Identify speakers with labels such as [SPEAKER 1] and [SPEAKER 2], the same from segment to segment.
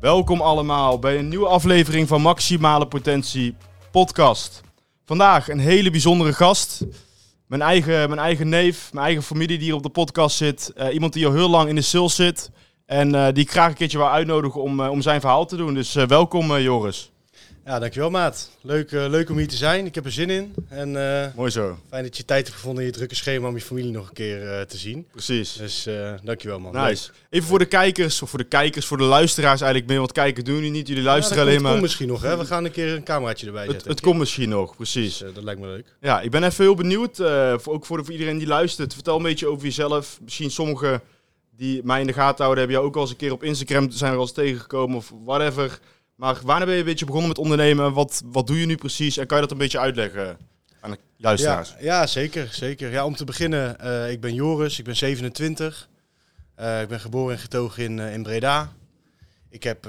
[SPEAKER 1] Welkom allemaal bij een nieuwe aflevering van Maximale Potentie Podcast. Vandaag een hele bijzondere gast. Mijn eigen, mijn eigen neef, mijn eigen familie die hier op de podcast zit. Uh, iemand die al heel lang in de sales zit. En uh, die ik graag een keertje wil uitnodigen om, uh, om zijn verhaal te doen. Dus welkom Joris.
[SPEAKER 2] Ja, dankjewel maat. Leuk, uh, leuk om hier te zijn. Ik heb er zin in. En, uh,
[SPEAKER 1] Mooi zo.
[SPEAKER 2] Fijn dat je tijd hebt gevonden in je drukke schema om je familie nog een keer uh, te zien.
[SPEAKER 1] Precies.
[SPEAKER 2] Dus dankjewel man.
[SPEAKER 1] Nice. Leuk. Even voor de kijkers, of voor de kijkers, voor de luisteraars eigenlijk meer. Want kijken doen jullie niet, jullie luisteren
[SPEAKER 2] ja,
[SPEAKER 1] alleen
[SPEAKER 2] komt,
[SPEAKER 1] maar.
[SPEAKER 2] Het komt misschien nog hè. We gaan een keer een cameraatje erbij zetten.
[SPEAKER 1] Het, het komt misschien nog, precies.
[SPEAKER 2] Dus, dat lijkt me leuk.
[SPEAKER 1] Ja, ik ben even heel benieuwd. Voor, ook voor, de, voor iedereen die luistert. Vertel een beetje over jezelf. Misschien sommigen die mij in de gaten houden, hebben jou ook al eens een keer op Instagram zijn er al eens tegengekomen of whatever. Maar wanneer ben je een beetje begonnen met ondernemen? Wat, wat doe je nu precies? En kan je dat een beetje uitleggen aan de luisteraars?
[SPEAKER 2] Ja, ja zeker, zeker. Ja, om te beginnen, uh, ik ben Joris, ik ben 27. Uh, ik ben geboren en getogen in, uh, in Breda. Ik heb,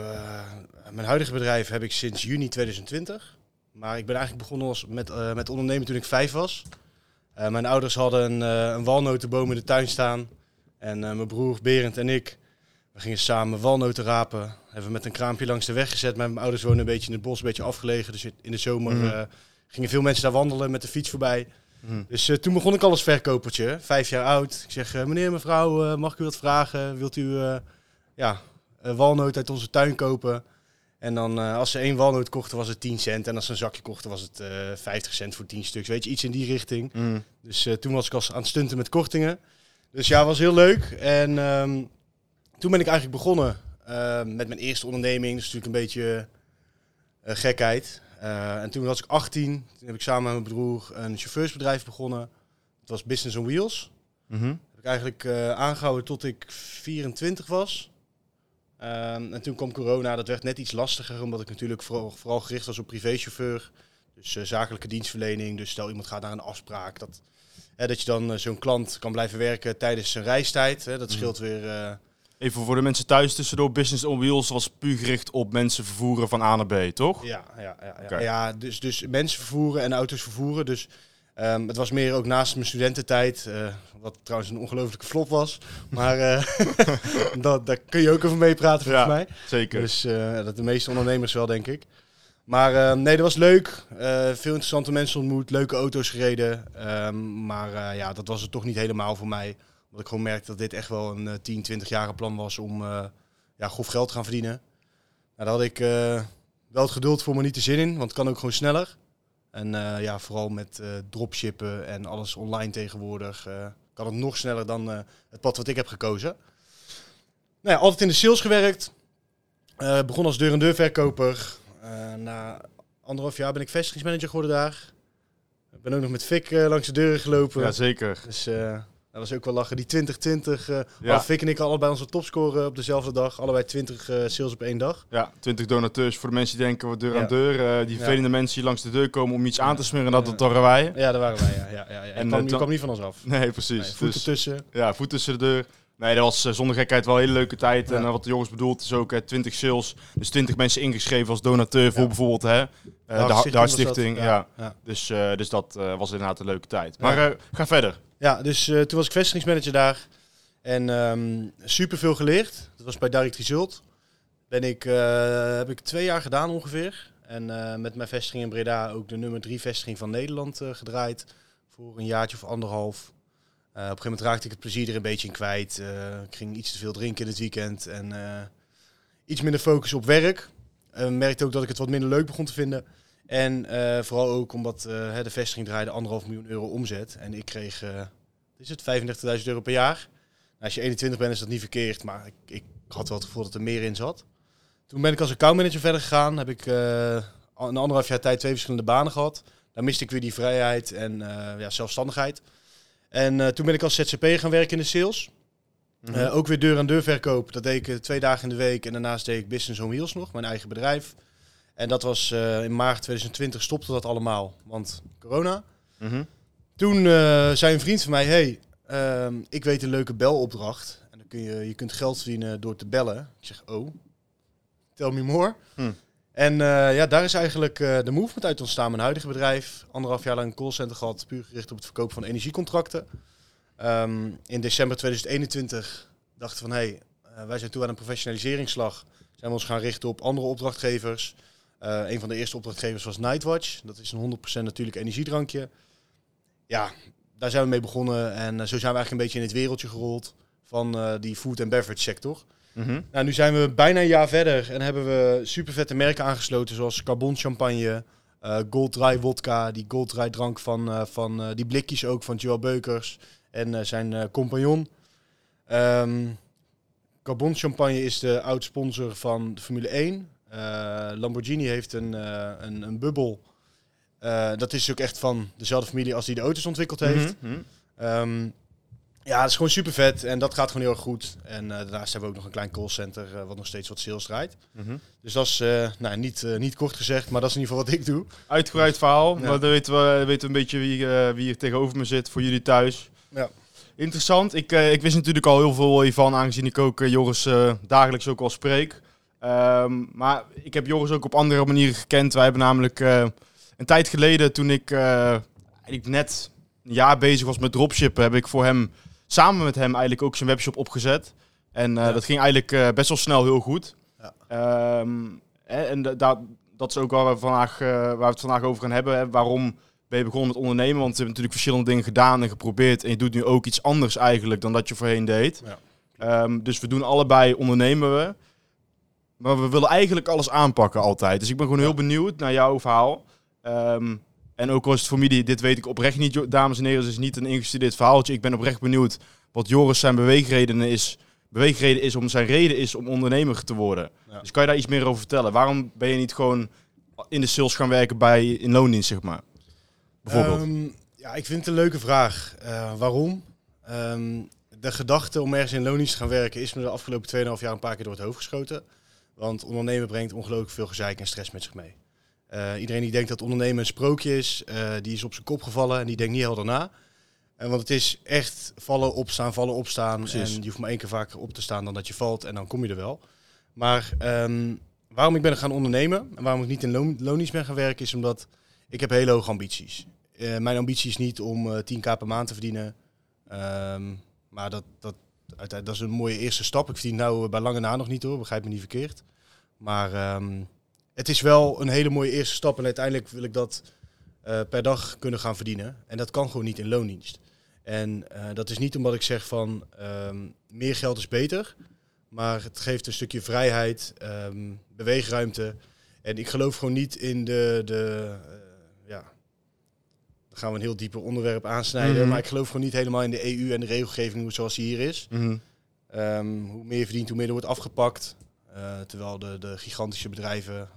[SPEAKER 2] mijn huidige bedrijf heb ik sinds juni 2020. Maar ik ben eigenlijk begonnen als met, met ondernemen toen ik vijf was. mijn ouders hadden een, een walnotenboom in de tuin staan. En mijn broer Berend en ik, we gingen samen walnoten rapen. Hebben we met een kraampje langs de weg gezet. Mijn ouders wonen een beetje in het bos, een beetje afgelegen. Dus in de zomer mm. uh, gingen veel mensen daar wandelen met de fiets voorbij. Mm. Dus uh, toen begon ik al als verkopertje, vijf jaar oud. Ik zeg, uh, meneer, mevrouw, mag ik u wat vragen? Wilt u ja, walnoot uit onze tuin kopen? En dan als ze één walnoot kochten was het 10 cent. En als ze een zakje kochten was het 50 cent voor 10 stuks. Weet je, iets in die richting.
[SPEAKER 1] Mm.
[SPEAKER 2] Dus toen was ik als aan het stunten met kortingen. Dus ja, was heel leuk. En um, toen ben ik eigenlijk begonnen uh, met mijn eerste onderneming. Dat is natuurlijk een beetje uh, gekheid. Uh, en toen was ik 18. Toen heb ik samen met mijn broer een chauffeursbedrijf begonnen. Het was Business on Wheels.
[SPEAKER 1] Mm -hmm.
[SPEAKER 2] heb ik eigenlijk aangehouden tot ik 24 was. Ehm, en toen kwam corona. Dat werd net iets lastiger, omdat ik natuurlijk vooral, vooral gericht was op privéchauffeur. Dus zakelijke dienstverlening. Dus stel iemand gaat naar een afspraak. Dat, dat je dan zo'n klant kan blijven werken tijdens zijn reistijd. Hè, dat scheelt mm -hmm. weer
[SPEAKER 1] Even voor de mensen thuis tussendoor, Business on Wheels was puur gericht op mensen vervoeren van A naar B, toch?
[SPEAKER 2] Ja, ja, ja, ja. Okay. ja dus, dus mensen vervoeren en auto's vervoeren. Dus um, het was meer ook naast mijn studententijd, uh, wat trouwens een ongelofelijke flop was. Maar uh, dat, daar kun je ook over meepraten volgens
[SPEAKER 1] ja,
[SPEAKER 2] mij.
[SPEAKER 1] Zeker.
[SPEAKER 2] Dus uh, dat de meeste ondernemers wel, denk ik. Maar nee, dat was leuk. veel interessante mensen ontmoet, leuke auto's gereden. Um, maar ja, dat was het toch niet helemaal voor mij omdat ik gewoon merkte dat dit echt wel een uh, 10, 20 jaar plan was om uh, ja, grof geld te gaan verdienen. Nou, daar had ik uh, wel het geduld voor me niet te zin in, want het kan ook gewoon sneller. En uh, ja, vooral met dropshippen en alles online tegenwoordig kan het nog sneller dan het pad wat ik heb gekozen. Nou ja, altijd in de sales gewerkt. begon als deur-en-deur verkoper. na anderhalf jaar ben ik vestigingsmanager geworden daar. Ik ben ook nog met Fik langs de deuren gelopen.
[SPEAKER 1] Ja, zeker.
[SPEAKER 2] Dus dat was ook wel lachen. Die 2020, uh, ja. Fik en ik allebei onze topscoren op dezelfde dag. Allebei 20 uh, sales op één dag.
[SPEAKER 1] Ja, 20 donateurs voor de mensen die denken, wat deur aan deur. Uh, die vervelende ja. mensen die langs de deur komen om iets aan te smeren. Dat, dat waren wij.
[SPEAKER 2] Ja, dat waren wij, ja. ja, ja. En kwam, je kwam niet van ons af.
[SPEAKER 1] Nee, precies. Nee, dus,
[SPEAKER 2] tussen.
[SPEAKER 1] Ja, voet tussen de deur. Nee, dat was zonder gekheid wel een hele leuke tijd. En wat de jongens bedoelt is ook 20 sales. Dus 20 mensen ingeschreven als donateur voor bijvoorbeeld hè, de, de Hartstichting. Ja. Dus, dus dat was inderdaad een leuke tijd. Maar ga verder.
[SPEAKER 2] Ja, dus toen was ik vestigingsmanager daar. En um, super veel geleerd. Dat was bij Direct Result. Ben ik, uh, heb ik twee jaar gedaan ongeveer. En uh, met mijn vestiging in Breda ook de nummer drie vestiging van Nederland gedraaid. Voor een jaartje of anderhalf. Op een gegeven moment raakte ik het plezier er een beetje in kwijt. ik ging iets te veel drinken in het weekend. En iets minder focus op werk. merkte ook dat ik het wat minder leuk begon te vinden. En uh, vooral ook omdat uh, de vestiging draaide anderhalf miljoen euro omzet. En ik kreeg, uh, is het, 35.000 euro per jaar. Nou, als je 21 bent is dat niet verkeerd, maar ik, ik, had wel het gevoel dat er meer in zat. Toen ben ik als accountmanager verder gegaan. Heb ik een anderhalf jaar tijd twee verschillende banen gehad. Daar miste ik weer die vrijheid en ja, zelfstandigheid. En toen ben ik als ZZP gaan werken in de sales.
[SPEAKER 1] Mhm.
[SPEAKER 2] Eh, ook weer deur-aan-deur verkoop. Dat deed ik eh, twee dagen in de week. En daarnaast deed ik Business on Wheels nog, mijn eigen bedrijf. En dat was eh, in maart 2020 stopte dat allemaal, want corona.
[SPEAKER 1] Mhm.
[SPEAKER 2] Toen eh, zei een vriend van mij, hey, ehm, ik weet een leuke belopdracht. En dan kun je, je kunt geld verdienen door te bellen. Ik zeg, oh, tell me more.
[SPEAKER 1] Hm.
[SPEAKER 2] En eh, ja, daar is eigenlijk eh, de movement uit ontstaan. Mijn huidige bedrijf, anderhalf jaar lang een callcenter gehad, puur gericht op het verkopen van energiecontracten. Ehm, in december 2021 dachten van, hey, eh, wij zijn toe aan een professionaliseringsslag. Zijn we ons gaan richten op andere opdrachtgevers. Een van de eerste opdrachtgevers was Nightwatch. Dat is een 100% natuurlijk energiedrankje. Ja, daar zijn we mee begonnen. En zo zijn we eigenlijk een beetje in het wereldje gerold van die food and beverage sector.
[SPEAKER 1] Mhm.
[SPEAKER 2] Nou, nu zijn we bijna een jaar verder en hebben we super vette merken aangesloten, zoals Carbon Champagne, eh Gold Dry Wodka, die Gold Dry drank van, eh, van eh, die blikjes ook van Joel Beukers en zijn compagnon. Ehm Carbon Champagne is de oud sponsor van de Formule 1. Eh, Lamborghini heeft een, een, een bubbel. Dat is ook echt van dezelfde familie als die de auto's ontwikkeld heeft.
[SPEAKER 1] Mhm.
[SPEAKER 2] Ehm, ja, het is gewoon super vet en dat gaat gewoon heel erg goed. En eh, daarnaast hebben we ook nog een klein callcenter uh, wat nog steeds wat sales draait.
[SPEAKER 1] Mhm.
[SPEAKER 2] Dus dat is uh, nou, niet, niet kort gezegd, maar dat is in ieder geval wat ik doe.
[SPEAKER 1] Uitgebreid verhaal,
[SPEAKER 2] Ja.
[SPEAKER 1] maar dan weten we, weten we een beetje wie, wie hier tegenover me zit voor jullie thuis.
[SPEAKER 2] Ja.
[SPEAKER 1] Interessant. Ik, ik wist natuurlijk al heel veel hiervan, aangezien ik ook Joris dagelijks ook al spreek. Um, maar ik heb Joris ook op andere manieren gekend. Wij hebben namelijk een tijd geleden, toen ik eigenlijk net een jaar bezig was met dropshippen, heb ik voor hem samen met hem eigenlijk ook zijn webshop opgezet. En uh, ja. dat ging eigenlijk uh, best wel snel heel goed. Ja. Um, hè, en da dat is ook waar we, vandaag, uh, waar we het vandaag over gaan hebben. Hè. Waarom ben je begonnen met ondernemen? Want je hebt natuurlijk verschillende dingen gedaan en geprobeerd. En je doet nu ook iets anders eigenlijk dan dat je voorheen deed. Ja. Um, dus we doen allebei ondernemen we. Maar we willen eigenlijk alles aanpakken altijd. Dus ik ben gewoon heel benieuwd naar jouw verhaal. Um, en ook als het familie, dit weet ik oprecht niet, dames en heren, het is niet een ingestudeerd verhaaltje. Ik ben oprecht benieuwd wat Joris zijn beweegreden is, beweegreden is om zijn reden is om ondernemer te worden. Ja. Dus kan je daar iets meer over vertellen? Waarom ben je niet gewoon in de sales gaan werken bij in loondienst, zeg maar? Bijvoorbeeld.
[SPEAKER 2] Um, ja, ik vind het een leuke vraag. Uh, waarom? Um, de gedachte om ergens in loondienst te gaan werken is me de afgelopen 2,5 jaar een paar keer door het hoofd geschoten. Want ondernemen brengt ongelooflijk veel gezeik en stress met zich mee. Uh, iedereen die denkt dat ondernemen een sprookje is, uh, die is op zijn kop gevallen en die denkt niet helder na. En want het is echt vallen, opstaan, vallen, opstaan. Precies. En je hoeft maar één keer vaker op te staan dan dat je valt en dan kom je er wel. Maar um, waarom ik ben gaan ondernemen en waarom ik niet in loon, loondienst ben gaan werken, is omdat ik heb hele hoge ambities. Uh, mijn ambitie is niet om 10k per maand te verdienen. Um, maar dat, dat, dat is een mooie eerste stap. Ik verdien nou bij lange na nog niet hoor, begrijp me niet verkeerd. Maar um, het is wel een hele mooie eerste stap. En uiteindelijk wil ik dat uh, per dag kunnen gaan verdienen. En dat kan gewoon niet in loondienst. En uh, dat is niet omdat ik zeg van um, meer geld is beter. Maar het geeft een stukje vrijheid, um, beweegruimte. En ik geloof gewoon niet in de. de uh, ja, dan gaan we een heel dieper onderwerp aansnijden. Mm -hmm. Maar ik geloof gewoon niet helemaal in de EU en de regelgeving zoals die hier is. Mm -hmm. hoe meer je verdient, hoe meer er wordt afgepakt. Uh, terwijl de, de gigantische bedrijven.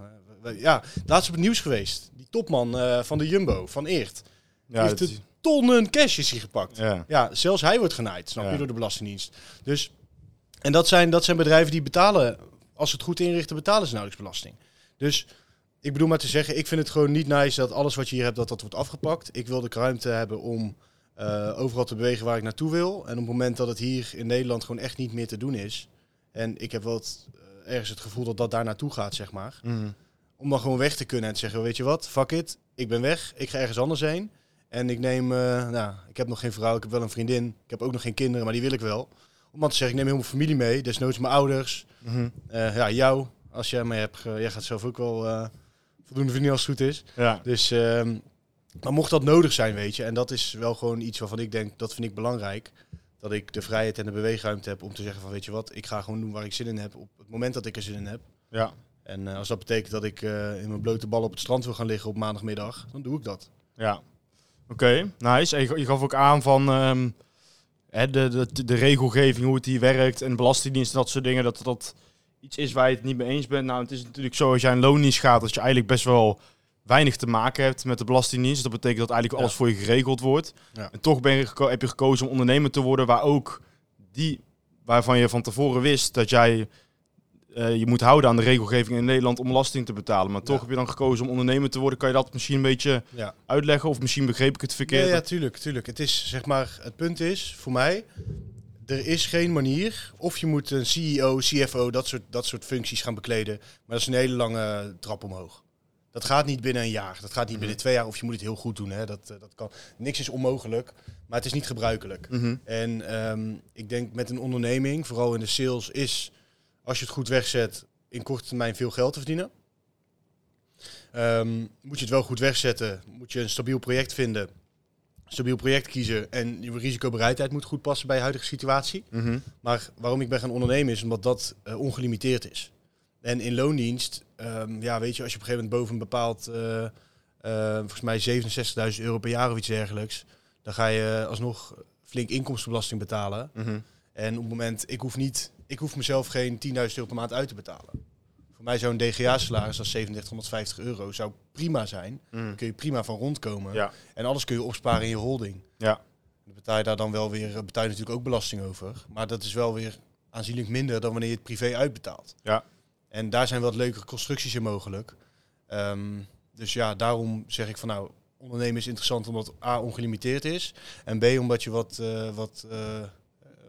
[SPEAKER 2] Uh, ja, laatst op het nieuws geweest. Die topman uh, van de Jumbo, van Eert. Ja, heeft de tonnen cash is hij gepakt.
[SPEAKER 1] Ja.
[SPEAKER 2] ja, zelfs hij wordt genaaid, snap ja. je, door de Belastingdienst. Dus, en dat zijn, dat zijn bedrijven die betalen, als ze het goed inrichten, betalen ze nauwelijks belasting. Dus ik bedoel maar te zeggen, ik vind het gewoon niet nice dat alles wat je hier hebt, dat dat wordt afgepakt. Ik wil de ruimte hebben om uh, overal te bewegen waar ik naartoe wil. En op het moment dat het hier in Nederland gewoon echt niet meer te doen is. En ik heb wel het, uh, ergens het gevoel dat dat daar naartoe gaat, zeg maar.
[SPEAKER 1] Mm.
[SPEAKER 2] Om dan gewoon weg te kunnen en te zeggen, weet je wat, fuck it, ik ben weg, ik ga ergens anders heen. En ik neem, uh, nou, ik heb nog geen vrouw, ik heb wel een vriendin, ik heb ook nog geen kinderen, maar die wil ik wel. Om dan te zeggen, ik neem heel mijn familie mee, desnoods mijn ouders.
[SPEAKER 1] Mm -hmm.
[SPEAKER 2] uh, ja, jou, als jij mij hebt, jij gaat zelf ook wel uh, voldoende verdienen als het goed is.
[SPEAKER 1] Ja.
[SPEAKER 2] Dus, uh, maar mocht dat nodig zijn, weet je, en dat is wel gewoon iets waarvan ik denk, dat vind ik belangrijk. Dat ik de vrijheid en de beweegruimte heb om te zeggen van, weet je wat, ik ga gewoon doen waar ik zin in heb, op het moment dat ik er zin in heb.
[SPEAKER 1] Ja.
[SPEAKER 2] En uh, als dat betekent dat ik uh, in mijn blote bal op het strand wil gaan liggen op maandagmiddag, dan doe ik dat.
[SPEAKER 1] Ja. Oké, okay, nice. En je, gaf ook aan van um, hè, de, de, de regelgeving, hoe het hier werkt en belastingdienst en dat soort dingen, dat dat iets is waar je het niet mee eens bent. Nou, het is natuurlijk zo als jij een loondienst gaat, dat je eigenlijk best wel weinig te maken hebt met de belastingdienst. Dat betekent dat eigenlijk alles
[SPEAKER 2] Ja.
[SPEAKER 1] voor je geregeld wordt.
[SPEAKER 2] Ja.
[SPEAKER 1] En toch ben je heb je gekozen om ondernemer te worden waar ook die waarvan je van tevoren wist dat jij eh, je moet houden aan de regelgeving in Nederland om belasting te betalen. Maar toch
[SPEAKER 2] Ja.
[SPEAKER 1] heb je dan gekozen om ondernemer te worden. Kan je dat misschien een beetje uitleggen? Of misschien begreep ik het verkeerd?
[SPEAKER 2] Ja, ja, tuurlijk, tuurlijk. Het is zeg maar, het punt is voor mij, er is geen manier. Of je moet een CEO, CFO, dat soort, dat soort functies gaan bekleden. Maar dat is een hele lange trap omhoog. Dat gaat niet binnen een jaar. Dat gaat niet binnen twee jaar. Of je moet het heel goed doen. Hè. Dat, eh, dat kan. Niks is onmogelijk. Maar het is niet gebruikelijk.
[SPEAKER 1] Mhm.
[SPEAKER 2] En ehm, ik denk met een onderneming, vooral in de sales, is als je het goed wegzet, in korte termijn veel geld te verdienen. Ehm, moet je het wel goed wegzetten, moet je een stabiel project vinden, stabiel project kiezen en je risicobereidheid moet goed passen bij je huidige situatie.
[SPEAKER 1] Mhm.
[SPEAKER 2] Maar waarom ik ben gaan ondernemen is omdat dat eh, ongelimiteerd is. En in loondienst, ehm, ja, weet je, als je op een gegeven moment boven een bepaald, eh, eh, volgens mij 67.000 euro per jaar of iets dergelijks, dan ga je alsnog flink inkomstenbelasting betalen.
[SPEAKER 1] Mhm.
[SPEAKER 2] En op het moment, ik hoef niet, ik hoef mezelf geen 10.000 euro per maand uit te betalen. Voor mij zou een DGA-salaris als 3750 euro zou prima zijn. Dan kun je prima van rondkomen.
[SPEAKER 1] Ja.
[SPEAKER 2] En alles kun je opsparen in je holding.
[SPEAKER 1] Ja.
[SPEAKER 2] Dan betaal je daar dan wel weer, betaal je natuurlijk ook belasting over. Maar dat is wel weer aanzienlijk minder dan wanneer je het privé uitbetaalt.
[SPEAKER 1] Ja.
[SPEAKER 2] En daar zijn wat leukere constructies in mogelijk. Ehm, dus ja, daarom zeg ik van nou, ondernemen is interessant omdat A, ongelimiteerd is. En B, omdat je wat, eh, wat, eh, eh,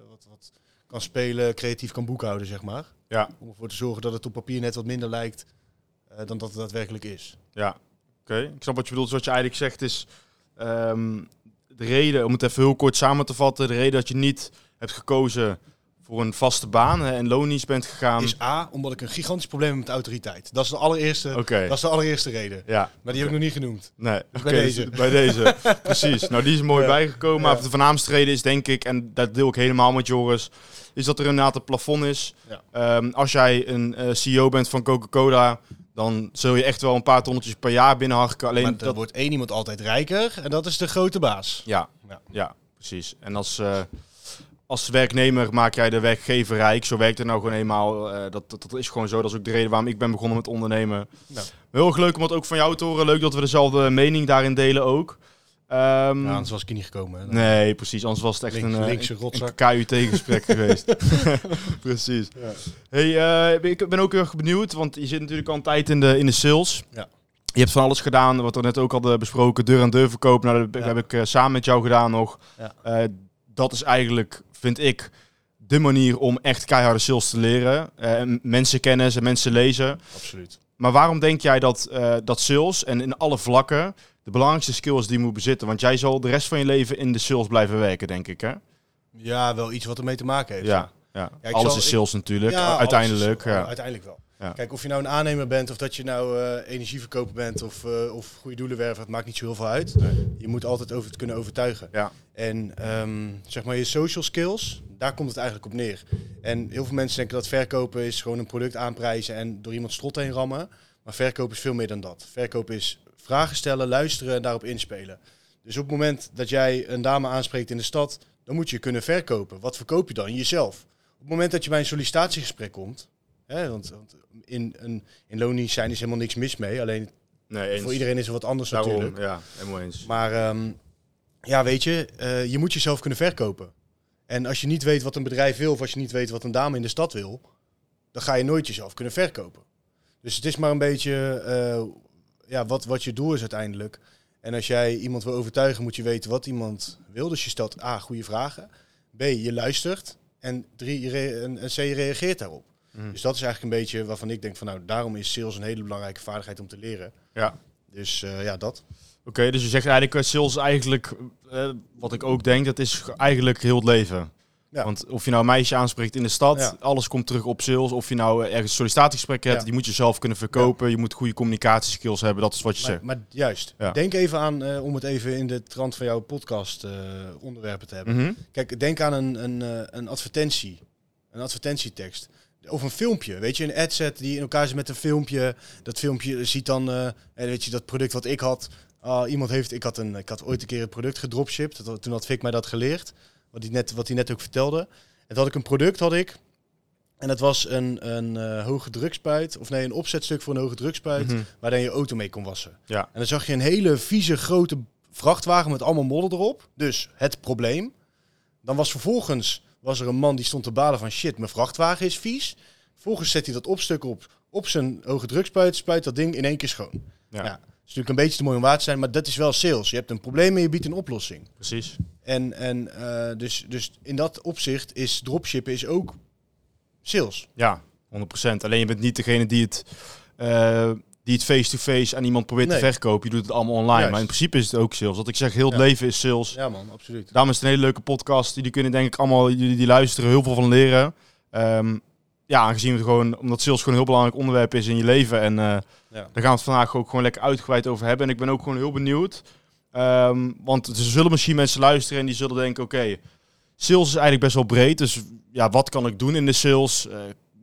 [SPEAKER 2] wat, wat kan spelen, creatief kan boekhouden, zeg maar.
[SPEAKER 1] Ja.
[SPEAKER 2] Om ervoor te zorgen dat het op papier net wat minder lijkt dan dat het daadwerkelijk is.
[SPEAKER 1] Ja, oké. Ik snap wat je bedoelt. Dus wat je eigenlijk zegt is... ehm, de reden, om het even heel kort samen te vatten... de reden dat je niet hebt gekozen voor een vaste baan hè, en loondienst bent gegaan...
[SPEAKER 2] Is A, omdat ik een gigantisch probleem heb met autoriteit. Dat is de allereerste,
[SPEAKER 1] Oké,
[SPEAKER 2] dat is de allereerste reden.
[SPEAKER 1] ja.
[SPEAKER 2] Maar die heb ik nog niet genoemd.
[SPEAKER 1] Nee,
[SPEAKER 2] bij
[SPEAKER 1] oké,
[SPEAKER 2] deze.
[SPEAKER 1] dus Bij deze, precies. Nou, die is mooi
[SPEAKER 2] Ja.
[SPEAKER 1] bijgekomen.
[SPEAKER 2] Ja.
[SPEAKER 1] Maar de voornaamste reden is denk ik, en dat deel ik helemaal met Joris... is dat er inderdaad een plafond is.
[SPEAKER 2] Ja.
[SPEAKER 1] Ehm, als jij een eh, CEO bent van Coca-Cola... dan zul je echt wel een paar tonnetjes per jaar binnenharken. Alleen
[SPEAKER 2] maar er
[SPEAKER 1] dat,
[SPEAKER 2] wordt één iemand altijd rijker en dat is de grote baas.
[SPEAKER 1] Ja,
[SPEAKER 2] Ja.
[SPEAKER 1] ja. precies. En als, eh, als werknemer maak jij de werkgever rijk. Zo werkt het nou gewoon eenmaal. Eh, dat, dat, dat is gewoon zo. Dat is ook de reden waarom ik ben begonnen met ondernemen.
[SPEAKER 2] Nou.
[SPEAKER 1] Heel erg leuk om het ook van jou te horen. Leuk dat we dezelfde mening daarin delen ook. Ehm,
[SPEAKER 2] Ja, anders was ik hier niet gekomen. Hè.
[SPEAKER 1] nee, precies. Anders was het echt
[SPEAKER 2] Links-
[SPEAKER 1] een, eh,
[SPEAKER 2] linkse rotzak.
[SPEAKER 1] een KUT-gesprek geweest. precies.
[SPEAKER 2] Ja.
[SPEAKER 1] Hey, eh, ik ben ook heel erg benieuwd, want je zit natuurlijk al een tijd in de, in de sales.
[SPEAKER 2] Ja.
[SPEAKER 1] Je hebt van alles gedaan, wat we net ook hadden besproken, deur aan deur verkoop. Nou, dat
[SPEAKER 2] Ja.
[SPEAKER 1] heb ik samen met jou gedaan nog.
[SPEAKER 2] Ja.
[SPEAKER 1] Dat is eigenlijk, vind ik, de manier om echt keiharde sales te leren. Eh, en mensen kennen en mensen lezen.
[SPEAKER 2] Absoluut.
[SPEAKER 1] Maar waarom denk jij dat, eh, dat sales en in alle vlakken de belangrijkste skills die je moet bezitten? Want jij zal de rest van je leven in de sales blijven werken, denk ik, hè?
[SPEAKER 2] Ja, wel iets wat ermee te maken heeft.
[SPEAKER 1] Ja, ja.
[SPEAKER 2] Ja, ik
[SPEAKER 1] alles
[SPEAKER 2] zal-
[SPEAKER 1] is sales natuurlijk,
[SPEAKER 2] Ja,
[SPEAKER 1] uiteindelijk.
[SPEAKER 2] is-
[SPEAKER 1] ja.
[SPEAKER 2] Uiteindelijk wel.
[SPEAKER 1] Ja.
[SPEAKER 2] Kijk, of je nou een aannemer bent of dat je nou eh, energieverkoper bent of, eh, of goede doelen werven, het maakt niet zo heel veel uit.
[SPEAKER 1] Nee.
[SPEAKER 2] Je moet altijd over het kunnen overtuigen.
[SPEAKER 1] Ja.
[SPEAKER 2] En ehm, zeg maar je social skills, daar komt het eigenlijk op neer. En heel veel mensen denken dat verkopen is gewoon een product aanprijzen en door iemand strot heen rammen. Maar verkopen is veel meer dan dat. Verkopen is vragen stellen, luisteren en daarop inspelen. Dus op het moment dat jij een dame aanspreekt in de stad, dan moet je kunnen verkopen. Wat verkoop je dan? Jezelf. Op het moment dat je bij een sollicitatiegesprek komt, hè, want, want in, een, in loondienst zijn is helemaal niks mis mee. Alleen
[SPEAKER 1] Nee,
[SPEAKER 2] voor iedereen is er wat anders
[SPEAKER 1] Daarom,
[SPEAKER 2] natuurlijk.
[SPEAKER 1] ja, helemaal eens.
[SPEAKER 2] Maar ehm, ja, weet je, eh, je moet jezelf kunnen verkopen. En als je niet weet wat een bedrijf wil, of als je niet weet wat een dame in de stad wil, dan ga je nooit jezelf kunnen verkopen. Dus het is maar een beetje eh, ja, wat, wat je doel is uiteindelijk. En als jij iemand wil overtuigen, moet je weten wat iemand wil. Dus je stelt A, goede vragen. B, je luistert. Drie, en, en C, je reageert daarop.
[SPEAKER 1] Mhm.
[SPEAKER 2] Dus dat is eigenlijk een beetje waarvan ik denk van nou, daarom is sales een hele belangrijke vaardigheid om te leren.
[SPEAKER 1] Ja.
[SPEAKER 2] Dus eh, ja, dat.
[SPEAKER 1] Oké, dus je zegt eigenlijk, eh, sales eigenlijk, eh, wat ik ook denk, dat is eigenlijk heel het leven.
[SPEAKER 2] Ja.
[SPEAKER 1] Want of je nou een meisje aanspreekt in de stad,
[SPEAKER 2] Ja.
[SPEAKER 1] alles komt terug op sales. Of je nou ergens een sollicitatiegesprek hebt,
[SPEAKER 2] Ja.
[SPEAKER 1] die moet je zelf kunnen verkopen. Je moet goede communicatieskills hebben, dat is wat je
[SPEAKER 2] Maar,
[SPEAKER 1] zegt.
[SPEAKER 2] maar juist, denk even aan, om het even in de trant van jouw podcast onderwerpen te hebben.
[SPEAKER 1] Mhm.
[SPEAKER 2] Kijk, denk aan een, een, een advertentie, een advertentietekst. Of een filmpje, weet je, een adset die in elkaar zit met een filmpje. Dat filmpje ziet dan, eh, weet je, dat product wat ik had. Ah, iemand heeft, ik had, een, ik had ooit een keer een product gedropshipped. Dat, toen had Vic mij dat geleerd, wat hij net, wat hij net ook vertelde. En toen had ik een product, had ik. En dat was een, een eh, hoge drukspuit, of nee, een opzetstuk voor een hoge drukspuit,
[SPEAKER 1] Mhm.
[SPEAKER 2] waar dan je auto mee kon wassen.
[SPEAKER 1] Ja.
[SPEAKER 2] En dan zag je een hele vieze grote vrachtwagen met allemaal modder erop. Dus het probleem. Dan was vervolgens was er een man die stond te balen van shit, mijn vrachtwagen is vies. Vervolgens zet hij dat opstuk op, op zijn hoge drukspuit, spuit dat ding in één keer schoon.
[SPEAKER 1] Ja,
[SPEAKER 2] Ja. is natuurlijk een beetje te mooi om waar te zijn, maar dat is wel sales. Je hebt een probleem en je biedt een oplossing.
[SPEAKER 1] precies.
[SPEAKER 2] En, en eh, dus, dus in dat opzicht is dropshippen is ook sales.
[SPEAKER 1] Ja, 100%. Alleen je bent niet degene die het, eh, die het face-to-face aan iemand probeert
[SPEAKER 2] Nee.
[SPEAKER 1] te verkopen. Je doet het allemaal online.
[SPEAKER 2] Juist.
[SPEAKER 1] Maar in principe is het ook sales. Wat ik zeg, heel het
[SPEAKER 2] Ja.
[SPEAKER 1] leven is sales.
[SPEAKER 2] Ja man, absoluut.
[SPEAKER 1] Daarom is het een hele leuke podcast. Jullie kunnen denk ik allemaal, jullie die luisteren, heel veel van leren. Ehm, ja, aangezien het gewoon, omdat sales gewoon een heel belangrijk onderwerp is in je leven. En eh,
[SPEAKER 2] Ja.
[SPEAKER 1] daar gaan we het vandaag ook gewoon lekker uitgebreid over hebben. En ik ben ook gewoon heel benieuwd. Ehm, want er zullen misschien mensen luisteren en die zullen denken, oké, sales is eigenlijk best wel breed. Dus ja, wat kan ik doen in de sales? Eh,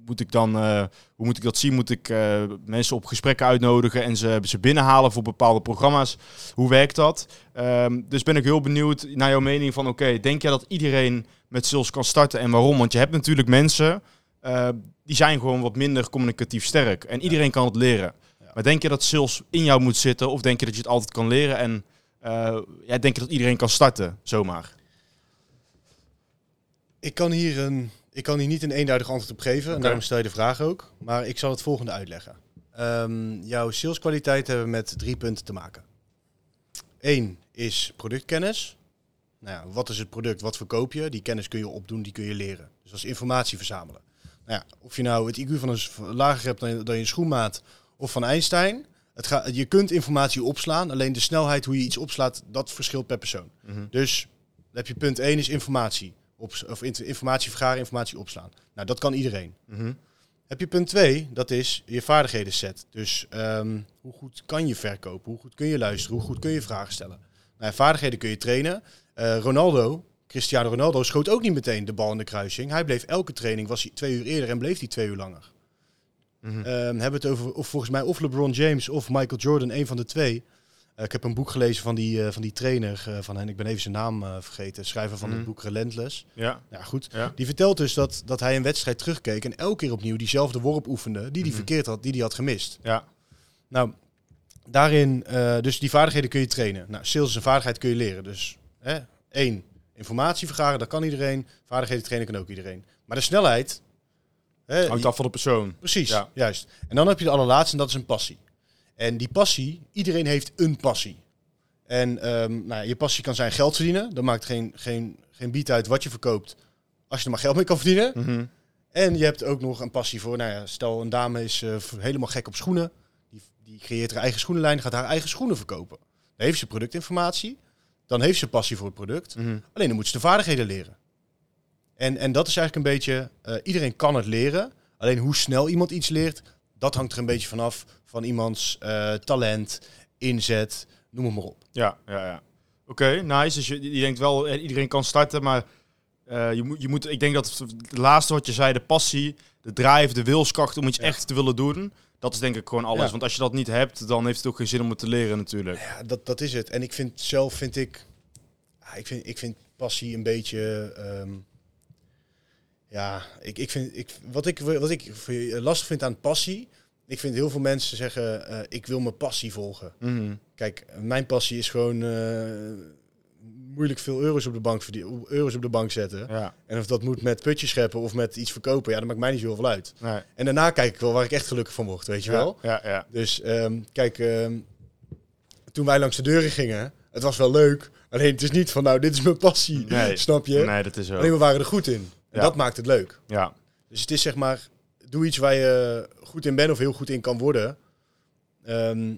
[SPEAKER 1] moet ik dan, eh, hoe moet ik dat zien? Moet ik eh, mensen op gesprekken uitnodigen en ze, ze binnenhalen voor bepaalde programma's? Hoe werkt dat? Ehm, dus ben ik heel benieuwd naar jouw mening van, oké, denk jij dat iedereen met sales kan starten en waarom? Want je hebt natuurlijk mensen, eh, die zijn gewoon wat minder communicatief sterk. En iedereen kan het leren.
[SPEAKER 2] Ja.
[SPEAKER 1] Maar denk je dat sales in jou moet zitten? Of denk je dat je het altijd kan leren? En ja, denk je dat iedereen kan starten, zomaar?
[SPEAKER 2] Ik kan hier, een, ik kan hier niet een eenduidig antwoord op geven. En daarom stel je de vraag ook. Maar ik zal het volgende uitleggen. Ehm, jouw saleskwaliteit hebben met drie punten te maken. Eén is productkennis. Nou ja, wat is het product, wat verkoop je? Die kennis kun je opdoen, die kun je leren. Dus dat is informatie verzamelen. Nou ja, of je nou het IQ van een lager hebt dan je, dan je schoenmaat of van Einstein. Het ga, je kunt informatie opslaan, alleen de snelheid hoe je iets opslaat, dat verschilt per persoon. Dus dan heb je punt 1 is informatie. Op, of in- informatie vergaren, informatie opslaan. Nou, dat kan iedereen.
[SPEAKER 1] Mhm.
[SPEAKER 2] Heb je punt 2, dat is je vaardigheden set. Dus ehm, hoe goed kan je verkopen? Hoe goed kun je luisteren? Hoe goed kun je vragen stellen? Nou, vaardigheden kun je trainen. Eh, Ronaldo, Cristiano Ronaldo, schoot ook niet meteen de bal in de kruising. Hij bleef elke training, was hij twee uur eerder en bleef hij twee uur langer. Hebben we het over, of volgens mij, of LeBron James of Michael Jordan, een van de twee. Eh, ik heb een boek gelezen van die, eh, van die trainer eh, van hen, ik ben even zijn naam vergeten, schrijver van
[SPEAKER 1] Mhm.
[SPEAKER 2] het boek Relentless.
[SPEAKER 1] Ja.
[SPEAKER 2] Ja, goed.
[SPEAKER 1] Ja.
[SPEAKER 2] Die vertelt dus dat, dat hij een wedstrijd terugkeek en elke keer opnieuw diezelfde worp oefende die hij
[SPEAKER 1] Mhm.
[SPEAKER 2] verkeerd had, die hij had gemist.
[SPEAKER 1] Ja.
[SPEAKER 2] Nou, daarin, eh, dus die vaardigheden kun je trainen. Nou, sales is een vaardigheid kun je leren. Dus hè, één, informatie vergaren, dat kan iedereen. Vaardigheden trainen kan ook iedereen. Maar de snelheid, hè,
[SPEAKER 1] Hangt af van de persoon.
[SPEAKER 2] Precies,
[SPEAKER 1] Ja.
[SPEAKER 2] juist. En dan heb je de allerlaatste en dat is een passie. En die passie, iedereen heeft een passie. En ehm, nou, ja, je passie kan zijn geld verdienen. Dat maakt geen, geen, geen bied uit wat je verkoopt, als je er maar geld mee kan verdienen.
[SPEAKER 1] Mhm.
[SPEAKER 2] En je hebt ook nog een passie voor, nou ja, stel een dame is eh, helemaal gek op schoenen. Die, die creëert haar eigen schoenenlijn, gaat haar eigen schoenen verkopen. Dan heeft ze productinformatie, dan heeft ze passie voor het product.
[SPEAKER 1] Mhm.
[SPEAKER 2] Alleen dan moet ze de vaardigheden leren. En, en dat is eigenlijk een beetje, eh, iedereen kan het leren. Alleen hoe snel iemand iets leert, dat hangt er een beetje vanaf van iemands eh, talent, inzet, noem het maar op.
[SPEAKER 1] Ja, ja, ja. Oké, nice. Dus je, je denkt wel, eh, iedereen kan starten, maar eh, je, moet, je moet, ik denk dat het laatste wat je zei, de passie, de drive, de wilskracht om iets
[SPEAKER 2] Ja.
[SPEAKER 1] echt te willen doen, dat is denk ik gewoon alles.
[SPEAKER 2] Ja.
[SPEAKER 1] Want als je dat niet hebt, dan heeft het ook geen zin om het te leren natuurlijk.
[SPEAKER 2] Ja, dat, dat is het. En ik vind zelf, vind ik, ah, ik vind, ik vind passie een beetje, ehm, ja, ik, ik vind, ik, wat ik, wat ik lastig vind aan passie, ik vind heel veel mensen zeggen, eh, ik wil mijn passie volgen.
[SPEAKER 1] Mhm.
[SPEAKER 2] Kijk, mijn passie is gewoon eh, moeilijk veel euro's op de bank euro's op de bank zetten.
[SPEAKER 1] Ja,
[SPEAKER 2] En of dat moet met putjes scheppen of met iets verkopen, ja, dat maakt mij niet zo heel veel uit.
[SPEAKER 1] nee.
[SPEAKER 2] En daarna kijk ik wel waar ik echt gelukkig van word, weet je wel.
[SPEAKER 1] Ja.
[SPEAKER 2] Dus ehm, kijk, ehm, toen wij langs de deuren gingen, het was wel leuk. Alleen het is niet van, nou, dit is mijn passie,
[SPEAKER 1] Nee.
[SPEAKER 2] snap je?
[SPEAKER 1] Nee, dat is zo.
[SPEAKER 2] Alleen we waren er goed in. En dat maakt het leuk.
[SPEAKER 1] Ja,
[SPEAKER 2] Dus het is zeg maar, doe iets waar je goed in bent of heel goed in kan worden. Ehm,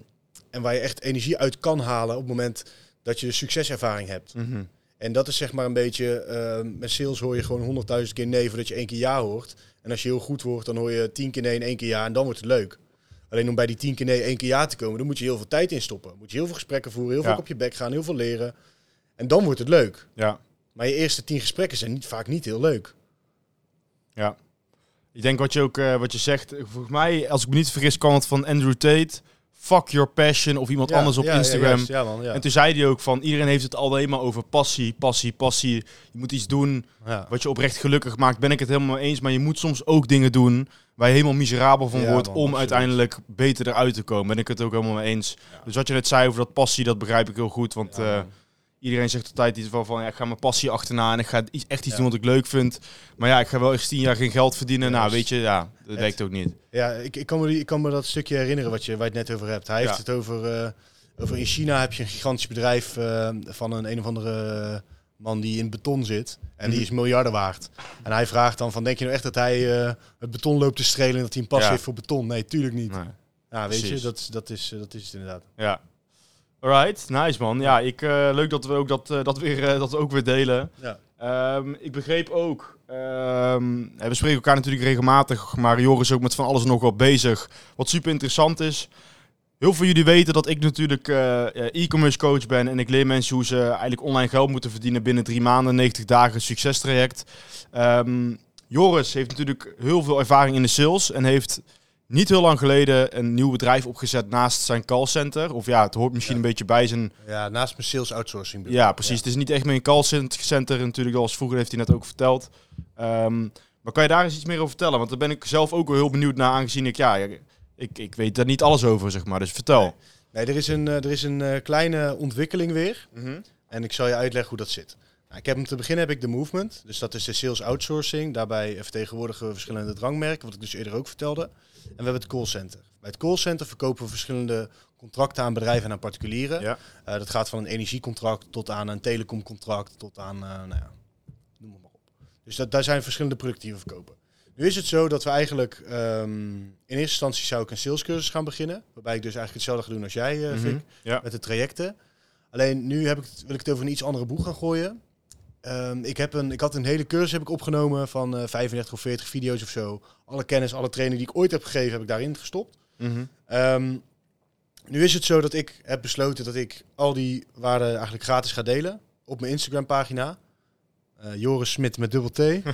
[SPEAKER 2] en waar je echt energie uit kan halen op het moment dat je succeservaring hebt.
[SPEAKER 1] Mhm.
[SPEAKER 2] En dat is zeg maar een beetje, ehm, met sales hoor je gewoon honderdduizend keer nee voordat je één keer ja hoort. En als je heel goed wordt, dan hoor je tien keer nee en één keer ja en dan wordt het leuk. Alleen om bij die tien keer nee één keer ja te komen, dan moet je heel veel tijd instoppen. Moet je heel veel gesprekken voeren, heel
[SPEAKER 1] Ja.
[SPEAKER 2] veel op je bek gaan, heel veel leren. En dan wordt het leuk.
[SPEAKER 1] ja,
[SPEAKER 2] Maar je eerste tien gesprekken zijn niet, vaak niet heel leuk.
[SPEAKER 1] ja. Ik denk wat je ook eh, wat je zegt, eh, volgens mij, als ik me niet vergis, kwam het van Andrew Tate. Fuck your passion of iemand
[SPEAKER 2] Ja,
[SPEAKER 1] anders op
[SPEAKER 2] ja,
[SPEAKER 1] Instagram.
[SPEAKER 2] Ja, man.
[SPEAKER 1] En toen zei hij ook van, iedereen heeft het alleen maar over passie, passie, passie. Je moet iets doen wat je oprecht gelukkig maakt. Ben ik het helemaal eens. Maar je moet soms ook dingen doen waar je helemaal miserabel van wordt
[SPEAKER 2] man,
[SPEAKER 1] om
[SPEAKER 2] absoluut.
[SPEAKER 1] uiteindelijk beter eruit te komen. Ben ik het ook helemaal mee eens. Dus wat je net zei over dat passie, dat begrijp ik heel goed. Want eh. Iedereen zegt altijd iets van, van ja, ik ga mijn passie achterna en ik ga iets, echt iets doen wat ik leuk vind. Maar ja, ik ga wel echt tien jaar geen geld verdienen.
[SPEAKER 2] Ja,
[SPEAKER 1] nou, weet je, ja, dat werkt ook niet.
[SPEAKER 2] Ja, ik, ik, kan me, ik kan me dat stukje herinneren wat je, waar je het net over hebt. Hij heeft het over, eh, over in China heb je een gigantisch bedrijf eh, van een een of andere man die in beton zit. En die
[SPEAKER 1] Mhm.
[SPEAKER 2] is miljarden waard. En hij vraagt dan van, denk je nou echt dat hij eh, het beton loopt te strelen en dat hij een pas
[SPEAKER 1] Ja.
[SPEAKER 2] heeft voor beton? Nee, tuurlijk niet.
[SPEAKER 1] Nee.
[SPEAKER 2] Ja, weet je, dat, is- dat, is, dat is het inderdaad.
[SPEAKER 1] Ja. Alright, nice man. Ja, ik, eh, leuk dat we ook dat, eh, dat, weer, eh, dat ook weer delen.
[SPEAKER 2] Ja.
[SPEAKER 1] Ehm, ik begreep ook, ehm, we spreken elkaar natuurlijk regelmatig, maar Joris is ook met van alles en nog wat bezig. Wat super interessant is. Heel veel jullie weten dat ik natuurlijk e-commerce coach ben en ik leer mensen hoe ze eigenlijk online geld moeten verdienen binnen drie maanden, 90 dagen succestraject. Ehm, Joris heeft natuurlijk heel veel ervaring in de sales en heeft niet heel lang geleden een nieuw bedrijf opgezet naast zijn callcenter. Of ja, het hoort misschien
[SPEAKER 2] Ja.
[SPEAKER 1] een beetje bij zijn
[SPEAKER 2] Ja, naast mijn sales outsourcing.
[SPEAKER 1] ja, precies. Het is niet echt meer een callcenter natuurlijk, zoals vroeger heeft hij net ook verteld. Ehm, maar kan je daar eens iets meer over vertellen? Want daar ben ik zelf ook wel heel benieuwd naar, aangezien ik, ja, ik, ik weet daar niet alles over, zeg maar. Dus vertel.
[SPEAKER 2] Nee. Nee, er is een, eh, er is een eh, kleine ontwikkeling weer. En ik zal je uitleggen hoe dat zit. Nou, ik heb om te beginnen heb ik de movement. Dus dat is de sales outsourcing. Daarbij vertegenwoordigen we verschillende drangmerken, wat ik dus eerder ook vertelde. En we hebben het callcenter. Bij het callcenter verkopen we verschillende contracten aan bedrijven en aan particulieren.
[SPEAKER 1] Ja.
[SPEAKER 2] Eh, dat gaat van een energiecontract tot aan een telecomcontract tot aan, eh, nou ja, noem het maar op. Dus dat, daar zijn verschillende producten die we verkopen. Nu is het zo dat we eigenlijk, ehm, in eerste instantie zou ik een salescursus gaan beginnen. Waarbij ik dus eigenlijk hetzelfde ga doen als jij. Vic
[SPEAKER 1] Ja.
[SPEAKER 2] met de trajecten. Alleen nu heb ik, het- wil ik het over een iets andere boeg gaan gooien. Ehm, ik, heb een, ik had een hele cursus heb ik opgenomen van eh 35 of 40 video's of zo. Alle kennis, alle training die ik ooit heb gegeven, heb ik daarin gestopt.
[SPEAKER 1] Mhm.
[SPEAKER 2] Ehm, nu is het zo dat ik heb besloten dat ik al die waarden eigenlijk gratis ga delen op mijn Instagram pagina. Eh, Joris Smit met dubbel T. Even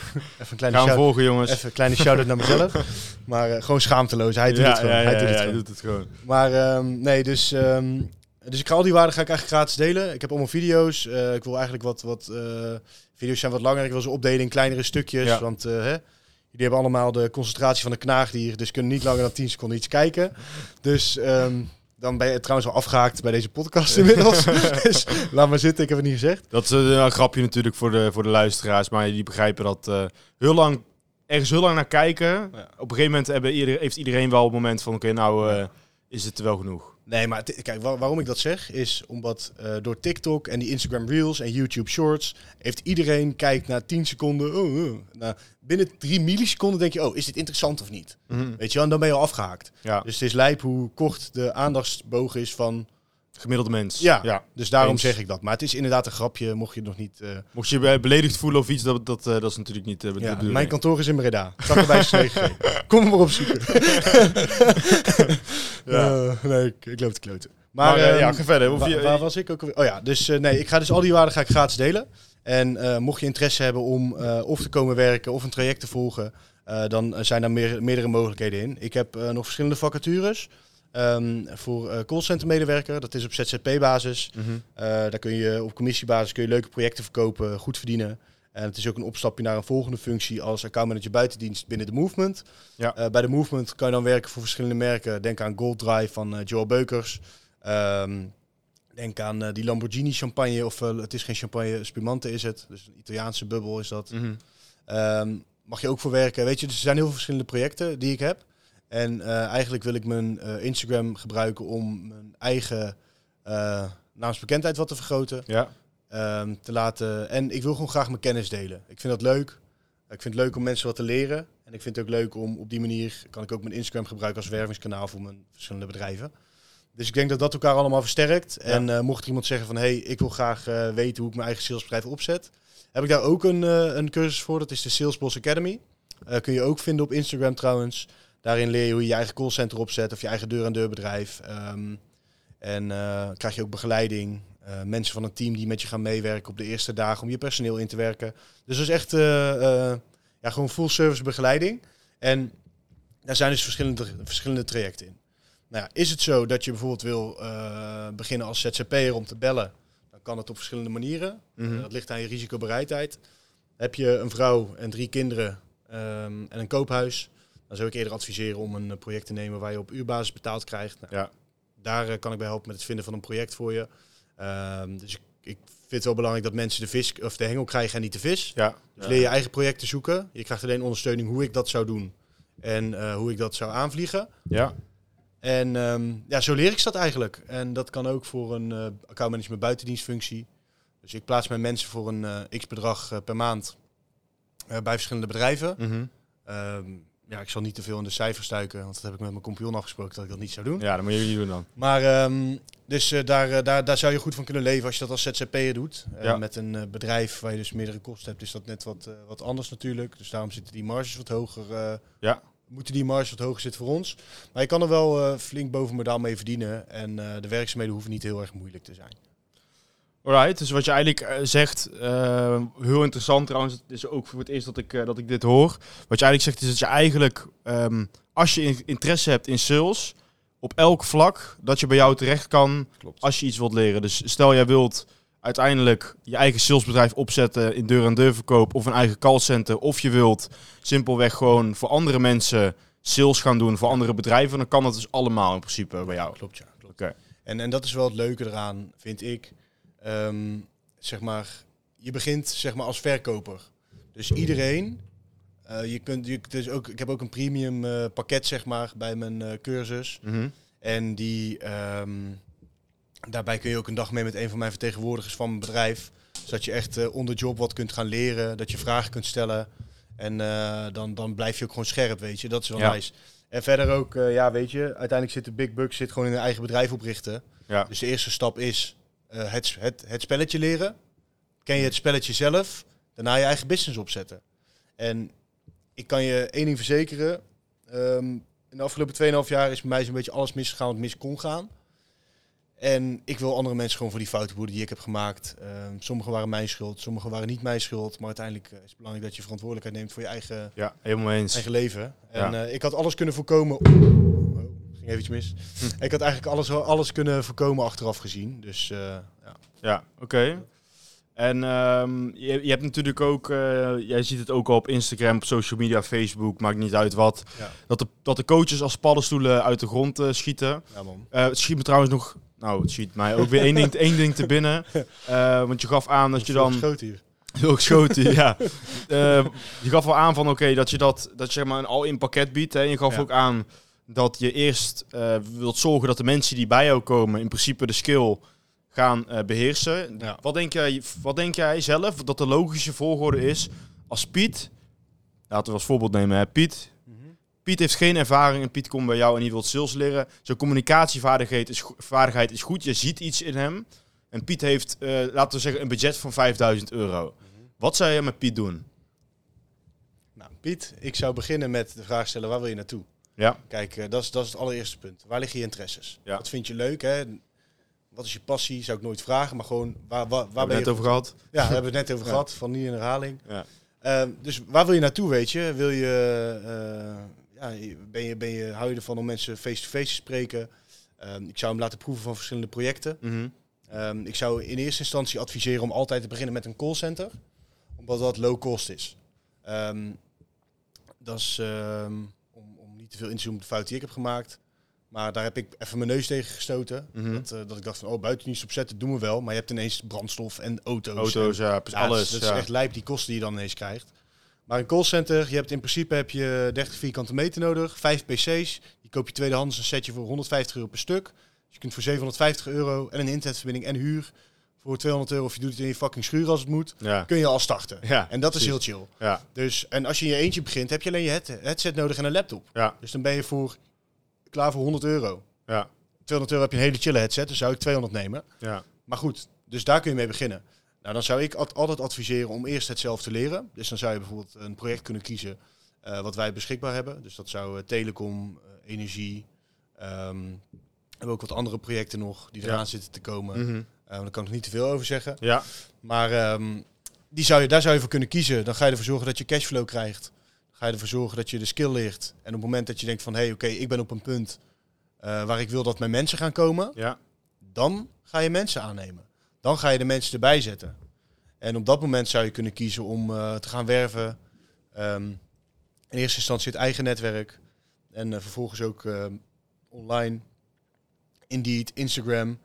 [SPEAKER 2] een kleine shout
[SPEAKER 1] volgen, jongens.
[SPEAKER 2] Even een kleine shout-out naar mezelf. Maar eh, gewoon schaamteloos. Hij doet
[SPEAKER 1] ja,
[SPEAKER 2] het gewoon.
[SPEAKER 1] Ja, ja,
[SPEAKER 2] hij doet het
[SPEAKER 1] hij
[SPEAKER 2] gewoon.
[SPEAKER 1] doet het gewoon.
[SPEAKER 2] Maar ehm, nee, dus, dus ik ga al die waarden ga ik eigenlijk gratis delen. Ik heb allemaal video's. Eh, ik wil eigenlijk wat, wat eh, video's zijn wat langer. Ik wil ze opdelen in kleinere stukjes.
[SPEAKER 1] Ja.
[SPEAKER 2] Want eh, hè, jullie hebben allemaal de concentratie van de knaagdier. Dus kunnen niet langer dan 10 seconden iets kijken. Dus ehm, dan ben je trouwens al afgehaakt bij deze podcast inmiddels. dus laat maar zitten, ik heb het niet gezegd.
[SPEAKER 1] Dat is een grapje natuurlijk voor de, voor de luisteraars, maar die begrijpen dat heel lang, ergens heel lang naar kijken.
[SPEAKER 2] Ja.
[SPEAKER 1] Op een gegeven moment hebben heeft iedereen wel een moment van, oké, nou is het wel genoeg.
[SPEAKER 2] Nee, maar kijk, waar- waarom ik dat zeg, is omdat eh, door TikTok en die Instagram Reels en YouTube Shorts heeft iedereen kijkt naar 10 seconden. Oh, oh. Nou, binnen 3 milliseconden denk je, oh, is dit interessant of niet? Weet je wel, en dan ben je al afgehaakt.
[SPEAKER 1] Ja,
[SPEAKER 2] Dus het is lijp hoe kort de aandachtsboog is van...
[SPEAKER 1] gemiddelde mens.
[SPEAKER 2] Ja,
[SPEAKER 1] ja.
[SPEAKER 2] dus daarom
[SPEAKER 1] Eens.
[SPEAKER 2] zeg ik dat. Maar het is inderdaad een grapje, mocht je het nog niet... eh,
[SPEAKER 1] Mocht je je beledigd voelen of iets, dat, dat, eh, dat is natuurlijk niet
[SPEAKER 2] ja, mijn kantoor is in Breda. Zat erbij. Kom maar opzoeken.
[SPEAKER 1] Ja.
[SPEAKER 2] Eh, nee, ik, ik loop te kloten.
[SPEAKER 1] Maar, eh,
[SPEAKER 2] ehm,
[SPEAKER 1] ja, ga verder. Of
[SPEAKER 2] Wa-
[SPEAKER 1] je-
[SPEAKER 2] waar was ik ook alweer? Oh ja, dus eh, nee, ik ga dus al die waarden ga ik gratis delen. En eh, mocht je interesse hebben om eh, of te komen werken of een traject te volgen, eh, dan zijn daar meer, meerdere mogelijkheden in. Ik heb eh, nog verschillende vacatures. Ehm, voor eh callcenter medewerker, dat is op ZZP-basis.
[SPEAKER 1] Mhm.
[SPEAKER 2] Eh, daar kun je op commissiebasis kun je leuke projecten verkopen, goed verdienen. En het is ook een opstapje naar een volgende functie als accountmanager buitendienst binnen de Movement.
[SPEAKER 1] Ja.
[SPEAKER 2] Eh, bij de Movement kan je dan werken voor verschillende merken. Denk aan Gold Drive van Joel Beukers. Ehm, denk aan eh, die Lamborghini champagne, of het is geen champagne, Spumante is het. Dus een Italiaanse bubbel is dat.
[SPEAKER 1] Mhm.
[SPEAKER 2] Ehm, mag je ook voor werken. Weet je, dus er zijn heel veel verschillende projecten die ik heb. En eigenlijk wil ik mijn Instagram gebruiken om mijn eigen naamsbekendheid wat te vergroten.
[SPEAKER 1] Ja.
[SPEAKER 2] Ehm, te laten. En ik wil gewoon graag mijn kennis delen. Ik vind dat leuk. Ik vind het leuk om mensen wat te leren. En ik vind het ook leuk om op die manier kan ik ook mijn Instagram gebruiken als wervingskanaal voor mijn verschillende bedrijven. Dus ik denk dat dat elkaar allemaal versterkt. En eh, mocht er iemand zeggen van hé, hey, ik wil graag eh, weten hoe ik mijn eigen salesbedrijf opzet, heb ik daar ook een, eh, een cursus voor. Dat is de Salesboss Academy. Eh, kun je ook vinden op Instagram trouwens. Daarin leer je hoe je je eigen callcenter opzet of je eigen deur-aan-deur bedrijf. Ehm, en eh, krijg je ook begeleiding. Eh, mensen van een team die met je gaan meewerken op de eerste dagen om je personeel in te werken. Dus dat is echt eh, eh, ja, gewoon full service begeleiding. En daar zijn dus verschillende, verschillende trajecten in. Nou ja, is het zo dat je bijvoorbeeld wil beginnen als ZZP'er om te bellen, dan kan het op verschillende manieren.
[SPEAKER 1] Mhm.
[SPEAKER 2] Dat ligt aan je risicobereidheid. Heb je een vrouw en drie kinderen ehm, en een koophuis, dan zou ik eerder adviseren om een project te nemen waar je op uurbasis betaald krijgt. Nou,
[SPEAKER 1] Ja.
[SPEAKER 2] Daar kan ik bij helpen met het vinden van een project voor je. Ehm, dus ik ik vind het wel belangrijk dat mensen de vis of de hengel krijgen en niet de vis.
[SPEAKER 1] Ja.
[SPEAKER 2] Dus leer je eigen projecten zoeken. Je krijgt alleen ondersteuning hoe ik dat zou doen en eh, hoe ik dat zou aanvliegen.
[SPEAKER 1] Ja.
[SPEAKER 2] En ehm, ja, zo leer ik dat eigenlijk. En dat kan ook voor een uh, accountmanagement buitendienstfunctie. Dus ik plaats mijn mensen voor een uh, x-bedrag per maand bij verschillende bedrijven.
[SPEAKER 1] Mhm.
[SPEAKER 2] Ehm, ja, ik zal niet te veel in de cijfers stuiken, want dat heb ik met mijn compagnon afgesproken dat ik dat niet zou doen.
[SPEAKER 1] Ja, dat moet jullie doen dan.
[SPEAKER 2] Maar ehm, dus uh, daar, daar, daar zou je goed van kunnen leven als je dat als ZZP'er doet. Uh,
[SPEAKER 1] Ja.
[SPEAKER 2] Met een bedrijf waar je dus meerdere kosten hebt, is dat net wat, wat anders natuurlijk. Dus daarom zitten die marges wat hoger.
[SPEAKER 1] Ja.
[SPEAKER 2] Moeten die marges wat hoger zitten voor ons. Maar je kan er wel flink boven modaal mee verdienen. En de werkzaamheden hoeven niet heel erg moeilijk te zijn.
[SPEAKER 1] Alright, dus wat je eigenlijk eh, zegt, eh, heel interessant trouwens, het is ook voor het eerst dat ik, eh, dat ik dit hoor. Wat je eigenlijk zegt is dat je eigenlijk, ehm, als je in- interesse hebt in sales, op elk vlak, dat je bij jou terecht kan
[SPEAKER 2] Klopt.
[SPEAKER 1] als je iets wilt leren. Dus stel jij wilt uiteindelijk je eigen salesbedrijf opzetten in deur-aan-deur verkoop of een eigen callcenter, of je wilt simpelweg gewoon voor andere mensen sales gaan doen voor andere bedrijven, dan kan dat dus allemaal in principe bij jou.
[SPEAKER 2] Klopt, ja. Klopt.
[SPEAKER 1] Oké.
[SPEAKER 2] En, en dat is wel het leuke eraan, vind ik. Ehm, zeg maar, je begint zeg maar als verkoper. Dus iedereen, eh, je kunt, je, dus ook, ik heb ook een premium eh, pakket zeg maar bij mijn eh, cursus.
[SPEAKER 1] Mhm.
[SPEAKER 2] En die, ehm, daarbij kun je ook een dag mee met een van mijn vertegenwoordigers van mijn bedrijf. Zodat je echt eh on the job wat kunt gaan leren, dat je vragen kunt stellen. En dan, dan blijf je ook gewoon scherp, weet je. Dat is wel
[SPEAKER 1] Ja.
[SPEAKER 2] nice. En verder ook, ja, weet je, uiteindelijk zit de Big Bucks zit gewoon in een eigen bedrijf oprichten.
[SPEAKER 1] Ja.
[SPEAKER 2] Dus de eerste stap is eh, het, het, het spelletje leren. Ken je het spelletje zelf, daarna je eigen business opzetten. En ik kan je één ding verzekeren. ehm, in de afgelopen 2,5 jaar is bij mij zo'n beetje alles misgegaan wat mis kon gaan. En ik wil andere mensen gewoon voor die fouten boeden die ik heb gemaakt. Ehm, sommige waren mijn schuld, sommige waren niet mijn schuld. Maar uiteindelijk eh, is het belangrijk dat je verantwoordelijkheid neemt voor je eigen,
[SPEAKER 1] ja, helemaal eens.
[SPEAKER 2] eigen leven. En
[SPEAKER 1] Ja.
[SPEAKER 2] eh, ik had alles kunnen voorkomen. Ging eventjes mis. Ik had eigenlijk alles, alles kunnen voorkomen achteraf gezien. Dus eh, ja.
[SPEAKER 1] Ja, oké. En ehm, je, je hebt natuurlijk ook, eh, jij ziet het ook al op Instagram, op social media, Facebook, maakt niet uit wat,
[SPEAKER 2] Ja.
[SPEAKER 1] dat, de, dat de coaches als paddenstoelen uit de grond eh, schieten.
[SPEAKER 2] ja man.
[SPEAKER 1] Het schiet me trouwens nog, nou het schiet mij ook weer één ding, één ding te binnen. Want je gaf aan dat je dan...
[SPEAKER 2] Schoot hier.
[SPEAKER 1] Heel geschoten, ja. Je gaf al aan van oké, dat je dat, dat je zeg maar een al-in pakket biedt. Hè. En je gaf
[SPEAKER 2] Ja.
[SPEAKER 1] ook aan dat je eerst eh, wilt zorgen dat de mensen die bij jou komen in principe de skill gaan eh, beheersen.
[SPEAKER 2] Ja.
[SPEAKER 1] Wat, denk jij, wat denk jij zelf dat de logische volgorde is als Piet, laten we als voorbeeld nemen, hè, Piet. Piet heeft geen ervaring en Piet komt bij jou en die wil sales leren. Zijn communicatievaardigheid is, vaardigheid is goed. Je ziet iets in hem. En Piet heeft, eh, laten we zeggen, een budget van 5000 euro. Wat zou je met Piet doen?
[SPEAKER 2] Nou, Piet, ik zou beginnen met de vraag stellen, waar wil je naartoe?
[SPEAKER 1] Ja.
[SPEAKER 2] Kijk, eh, dat, is, dat is het allereerste punt. Waar liggen je interesses?
[SPEAKER 1] Ja.
[SPEAKER 2] Wat vind je leuk? Hè? Wat is je passie? Zou ik nooit vragen, maar gewoon waar, waar, waar ben
[SPEAKER 1] we
[SPEAKER 2] je
[SPEAKER 1] het over gehad?
[SPEAKER 2] Ja, daar hebben we het net over
[SPEAKER 1] Ja.
[SPEAKER 2] gehad, van niet in herhaling.
[SPEAKER 1] Ja.
[SPEAKER 2] Ehm, dus waar wil je naartoe, weet je? Wil je, eh, ja, ben je, ben je, hou je ervan om mensen face-to-face te spreken? Ehm, ik zou hem laten proeven van verschillende projecten.
[SPEAKER 1] Mhm.
[SPEAKER 2] Ehm, ik zou in eerste instantie adviseren om altijd te beginnen met een callcenter, omdat dat low cost is. Dat is te veel in te zoomen op de fout die ik heb gemaakt. Maar daar heb ik even mijn neus tegen gestoten.
[SPEAKER 1] Mhm.
[SPEAKER 2] Dat, eh, dat ik dacht van, oh, buitendienst opzetten doen we wel. Maar je hebt ineens brandstof en auto's.
[SPEAKER 1] Auto's, ja, precies,
[SPEAKER 2] Ja,
[SPEAKER 1] alles.
[SPEAKER 2] Dat is, dat is
[SPEAKER 1] ja.
[SPEAKER 2] echt lijp, die kosten die je dan ineens krijgt. Maar een callcenter, je hebt in principe heb je 30 vierkante meter nodig, vijf pc's. Die koop je tweedehands een setje voor 150 euro per stuk. Dus je kunt voor 750 euro en een internetverbinding en huur voor 200 euro, of je doet het in je fucking schuur als het moet,
[SPEAKER 1] Ja.
[SPEAKER 2] kun je al starten.
[SPEAKER 1] Ja,
[SPEAKER 2] En dat is
[SPEAKER 1] precies.
[SPEAKER 2] heel chill.
[SPEAKER 1] Ja,
[SPEAKER 2] Dus, en als je in je eentje begint, heb je alleen je head- headset nodig en een laptop.
[SPEAKER 1] ja,
[SPEAKER 2] Dus dan ben je voor, klaar voor 100 euro.
[SPEAKER 1] ja,
[SPEAKER 2] 200 euro heb je een hele chille headset, dus zou ik 200 nemen.
[SPEAKER 1] ja.
[SPEAKER 2] Maar goed, dus daar kun je mee beginnen. Nou, dan zou ik altijd adviseren om eerst het zelf te leren. Dus dan zou je bijvoorbeeld een project kunnen kiezen eh, wat wij beschikbaar hebben. Dus dat zou eh, telecom, eh, energie. we hebben ook wat andere projecten nog die
[SPEAKER 1] Ja.
[SPEAKER 2] eraan zitten te komen.
[SPEAKER 1] Mhm.
[SPEAKER 2] Daar kan ik niet te veel over zeggen.
[SPEAKER 1] Ja,
[SPEAKER 2] Maar ehm, die zou je, daar zou je voor kunnen kiezen. Dan ga je ervoor zorgen dat je cashflow krijgt. Dan ga je ervoor zorgen dat je de skill leert. En op het moment dat je denkt van... hé, hey, oké, ik ben op een punt eh, waar ik wil dat mijn mensen gaan komen
[SPEAKER 1] ja,
[SPEAKER 2] dan ga je mensen aannemen. Dan ga je de mensen erbij zetten. En op dat moment zou je kunnen kiezen om eh, te gaan werven. Ehm, in eerste instantie het eigen netwerk. En eh, vervolgens ook ehm, online. Indeed, Instagram.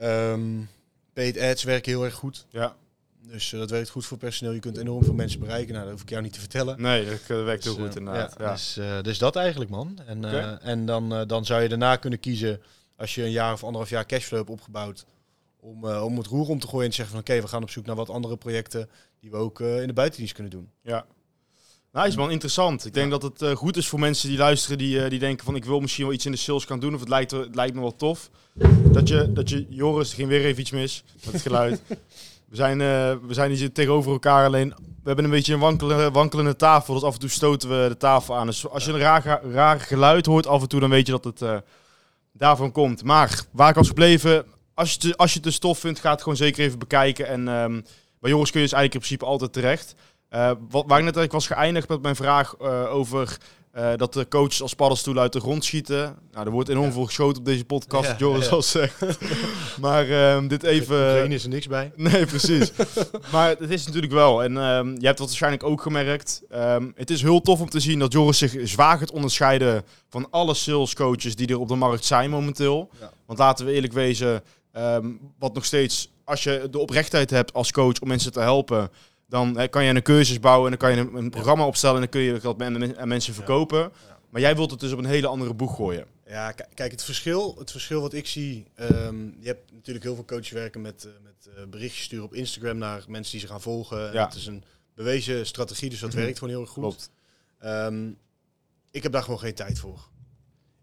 [SPEAKER 2] Ehm, paid ads werken heel erg goed.
[SPEAKER 1] Ja.
[SPEAKER 2] Dus eh, dat werkt goed voor personeel. Je kunt enorm veel mensen bereiken. Nou, dat hoef ik jou niet te vertellen.
[SPEAKER 1] Nee, dat eh, werkt heel
[SPEAKER 2] Dus,
[SPEAKER 1] goed
[SPEAKER 2] eh,
[SPEAKER 1] inderdaad.
[SPEAKER 2] Ja,
[SPEAKER 1] Ja.
[SPEAKER 2] Dus, dus dat eigenlijk, man. En, en dan, dan zou je daarna kunnen kiezen, als je een jaar of anderhalf jaar cashflow hebt opgebouwd, om, om het roer om te gooien en te zeggen van oké, we gaan op zoek naar wat andere projecten die we ook in de buitendienst kunnen doen.
[SPEAKER 1] Ja. Nice man, interessant. Ik denk dat het eh, goed is voor mensen die luisteren, die, eh, die denken van ik wil misschien wel iets in de sales gaan doen of het lijkt, het lijkt me wel tof. Dat je, dat je Joris, ging weer even iets mis met het geluid. we, zijn, eh, we zijn hier tegenover elkaar, alleen we hebben een beetje een wankelende, wankelende tafel, dus af en toe stoten we de tafel aan. Dus als je een raar, raar geluid hoort af en toe, dan weet je dat het daarvan komt. Maar waar ik was gebleven, als je, het- als je het een stof vindt, ga het gewoon zeker even bekijken. En ehm, bij Joris kun je dus eigenlijk in principe altijd terecht. Eh, wat, waar ik net eigenlijk was geëindigd met mijn vraag eh, over eh, dat de coaches als paddenstoelen uit de grond schieten. Nou, er wordt enorm
[SPEAKER 2] Ja.
[SPEAKER 1] veel geschoten op deze podcast,
[SPEAKER 2] Ja,
[SPEAKER 1] Joris
[SPEAKER 2] ja.
[SPEAKER 1] al zegt. maar ehm, dit even...
[SPEAKER 2] Geen is er niks bij.
[SPEAKER 1] Nee, precies. maar het is natuurlijk wel. En ehm, je hebt dat waarschijnlijk ook gemerkt. Ehm, het is heel tof om te zien dat Joris zich zwaar gaat onderscheiden van alle salescoaches die er op de markt zijn momenteel. Want laten we eerlijk wezen, wat nog steeds, als je de oprechtheid hebt als coach om mensen te helpen, dan eh, kan je een cursus bouwen en dan kan je een, een programma opstellen en dan kun je dat aan mensen verkopen. Maar jij wilt het dus op een hele andere boeg gooien.
[SPEAKER 2] Ja, kijk, het verschil, het verschil wat ik zie. ehm, je hebt natuurlijk heel veel coaches werken met, eh, met eh, berichtjes sturen op Instagram naar mensen die ze gaan volgen. En
[SPEAKER 1] Ja.
[SPEAKER 2] Het is een bewezen strategie, dus dat
[SPEAKER 1] Mhm.
[SPEAKER 2] werkt gewoon heel erg goed.
[SPEAKER 1] Klopt.
[SPEAKER 2] Ehm, ik heb daar gewoon geen tijd voor.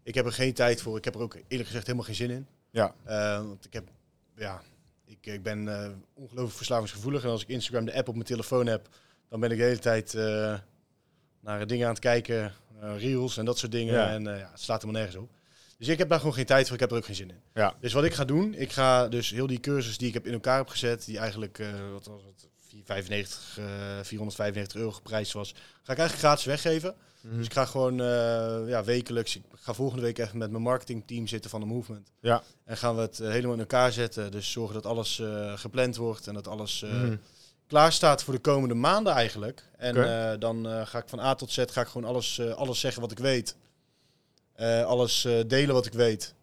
[SPEAKER 2] Ik heb er geen tijd voor. Ik heb er ook eerlijk gezegd helemaal geen zin in.
[SPEAKER 1] Ja.
[SPEAKER 2] Eh, want ik heb, ja, ik, ik ben eh, ongelooflijk verslavingsgevoelig. En als ik Instagram, de app op mijn telefoon heb, dan ben ik de hele tijd eh, naar dingen aan het kijken, eh, reels en dat soort dingen.
[SPEAKER 1] Ja.
[SPEAKER 2] En eh, ja, het slaat helemaal nergens op. Dus ik heb daar gewoon geen tijd voor. Ik heb er ook geen zin in.
[SPEAKER 1] Ja.
[SPEAKER 2] Dus wat ik ga doen, ik ga dus heel die cursus die ik heb in elkaar heb gezet, die eigenlijk, eh, wat was het, 495, eh 495 euro geprijsd was, ga ik eigenlijk gratis weggeven.
[SPEAKER 1] Mhm.
[SPEAKER 2] Dus ik ga gewoon eh, ja, wekelijks, ik ga volgende week even met mijn marketingteam zitten van de Movement.
[SPEAKER 1] Ja.
[SPEAKER 2] En gaan we het eh, helemaal in elkaar zetten. Dus zorgen dat alles eh, gepland wordt en dat alles
[SPEAKER 1] Mhm.
[SPEAKER 2] klaar staat voor de komende maanden eigenlijk. En dan ga ik van A tot Z ga ik gewoon alles, alles zeggen wat ik weet. Alles delen wat ik weet.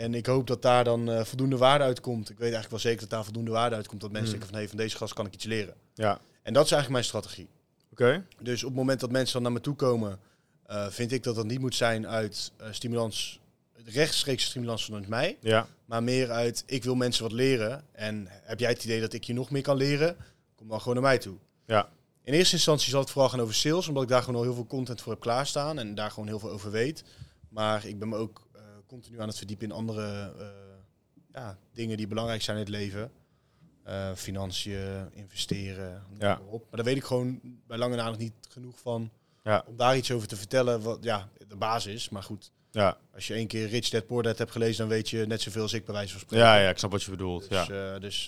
[SPEAKER 2] En ik hoop dat daar dan eh, voldoende waarde uitkomt. Ik weet eigenlijk wel zeker dat daar voldoende waarde uitkomt. Dat mensen
[SPEAKER 1] Hmm.
[SPEAKER 2] denken van, hé, van deze gast kan ik iets leren.
[SPEAKER 1] Ja.
[SPEAKER 2] En dat is eigenlijk mijn strategie.
[SPEAKER 1] Oké.
[SPEAKER 2] Dus op het moment dat mensen dan naar me toe komen, eh, vind ik dat dat niet moet zijn uit eh, stimulans, rechtstreeks stimulans vanuit mij.
[SPEAKER 1] Ja.
[SPEAKER 2] Maar meer uit, ik wil mensen wat leren. En heb jij het idee dat ik je nog meer kan leren? Kom dan gewoon naar mij toe.
[SPEAKER 1] Ja.
[SPEAKER 2] In eerste instantie zal het vooral gaan over sales, omdat ik daar gewoon al heel veel content voor heb klaarstaan en daar gewoon heel veel over weet. Maar ik ben me ook continu aan het verdiepen in andere eh, ja, dingen die belangrijk zijn in het leven. Eh, financiën, investeren,
[SPEAKER 1] Ja.
[SPEAKER 2] maar op. Maar daar weet ik gewoon bij lange na nog niet genoeg van
[SPEAKER 1] Ja.
[SPEAKER 2] om daar iets over te vertellen. Wat, ja, de basis. Maar goed,
[SPEAKER 1] Ja.
[SPEAKER 2] als je één keer Rich Dad Poor Dad hebt gelezen, dan weet je net zoveel als ik bij wijze van spreken.
[SPEAKER 1] Ja, ja, ik snap wat je bedoelt.
[SPEAKER 2] Dus,
[SPEAKER 1] ja.
[SPEAKER 2] eh, dus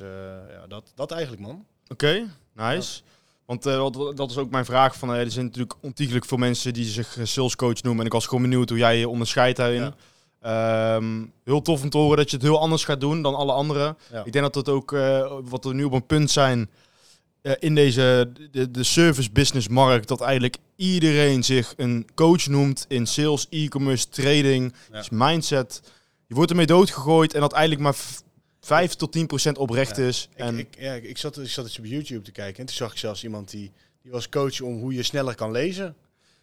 [SPEAKER 2] ja, dat, dat eigenlijk, man.
[SPEAKER 1] Oké, nice. Want wat- dat is ook mijn vraag. Van, er zijn natuurlijk ontiegelijk veel mensen die zich salescoach noemen. En ik was gewoon benieuwd hoe jij je onderscheidt daarin. Ehm, heel tof om te horen dat je het heel anders gaat doen dan alle anderen.
[SPEAKER 2] Ja.
[SPEAKER 1] Ik denk dat dat ook, eh, wat we nu op een punt zijn eh, in deze de, de service business markt, dat eigenlijk iedereen zich een coach noemt in sales, e-commerce, trading,
[SPEAKER 2] Ja.
[SPEAKER 1] dus mindset. Je wordt ermee doodgegooid en dat eigenlijk maar v- 5 tot 10 procent oprecht
[SPEAKER 2] Ja.
[SPEAKER 1] is.
[SPEAKER 2] Ik,
[SPEAKER 1] En,
[SPEAKER 2] ik, ja, ik, zat, ik zat eens op YouTube te kijken en toen zag ik zelfs iemand die, die was coach om hoe je sneller kan lezen.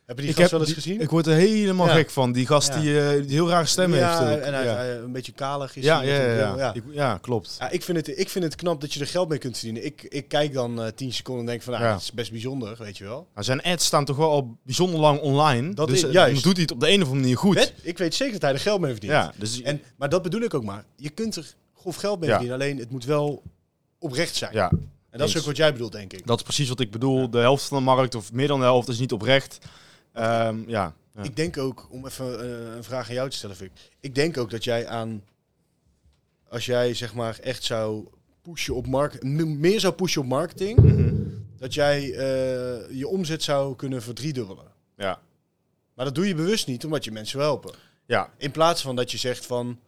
[SPEAKER 2] Heb je die
[SPEAKER 1] ik
[SPEAKER 2] gast wel eens
[SPEAKER 1] die-
[SPEAKER 2] gezien?
[SPEAKER 1] Ik word er helemaal
[SPEAKER 2] Ja.
[SPEAKER 1] gek van. Die gast
[SPEAKER 2] Ja.
[SPEAKER 1] die, eh, die heel rare stem
[SPEAKER 2] ja,
[SPEAKER 1] heeft. ook.
[SPEAKER 2] en hij,
[SPEAKER 1] ja.
[SPEAKER 2] een beetje kalig is.
[SPEAKER 1] ja, ja, ja, klopt.
[SPEAKER 2] Ja, ik, vind het, ik vind het knap dat je er geld mee kunt verdienen. Ik, ik kijk dan eh 10 seconden en denk van, dat is best bijzonder, weet je wel.
[SPEAKER 1] Nou, zijn ads staan toch wel al bijzonder lang online.
[SPEAKER 2] Dat
[SPEAKER 1] dus
[SPEAKER 2] is-
[SPEAKER 1] eh,
[SPEAKER 2] juist.
[SPEAKER 1] doet hij het op de een of andere manier goed.
[SPEAKER 2] Weet- ik weet zeker dat hij er geld mee verdient.
[SPEAKER 1] Ja, dus
[SPEAKER 2] En, maar dat bedoel ik ook maar. Je kunt er grof geld mee verdienen, alleen het moet wel oprecht zijn.
[SPEAKER 1] ja,
[SPEAKER 2] en dat is ook wat jij bedoelt, denk ik.
[SPEAKER 1] dat is precies wat ik bedoel. De helft van de markt, of meer dan de helft, is niet oprecht. Ehm, ja. ja.
[SPEAKER 2] Ik denk ook, om even eh, een vraag aan jou te stellen, Vic. Ik denk ook dat jij aan, als jij zeg maar echt zou pushen op marketing, meer zou pushen op marketing,
[SPEAKER 1] Mhm.
[SPEAKER 2] dat jij eh, je omzet zou kunnen verdriedubbelen.
[SPEAKER 1] ja.
[SPEAKER 2] Maar dat doe je bewust niet, omdat je mensen wil helpen.
[SPEAKER 1] Ja,
[SPEAKER 2] In plaats van dat je zegt van,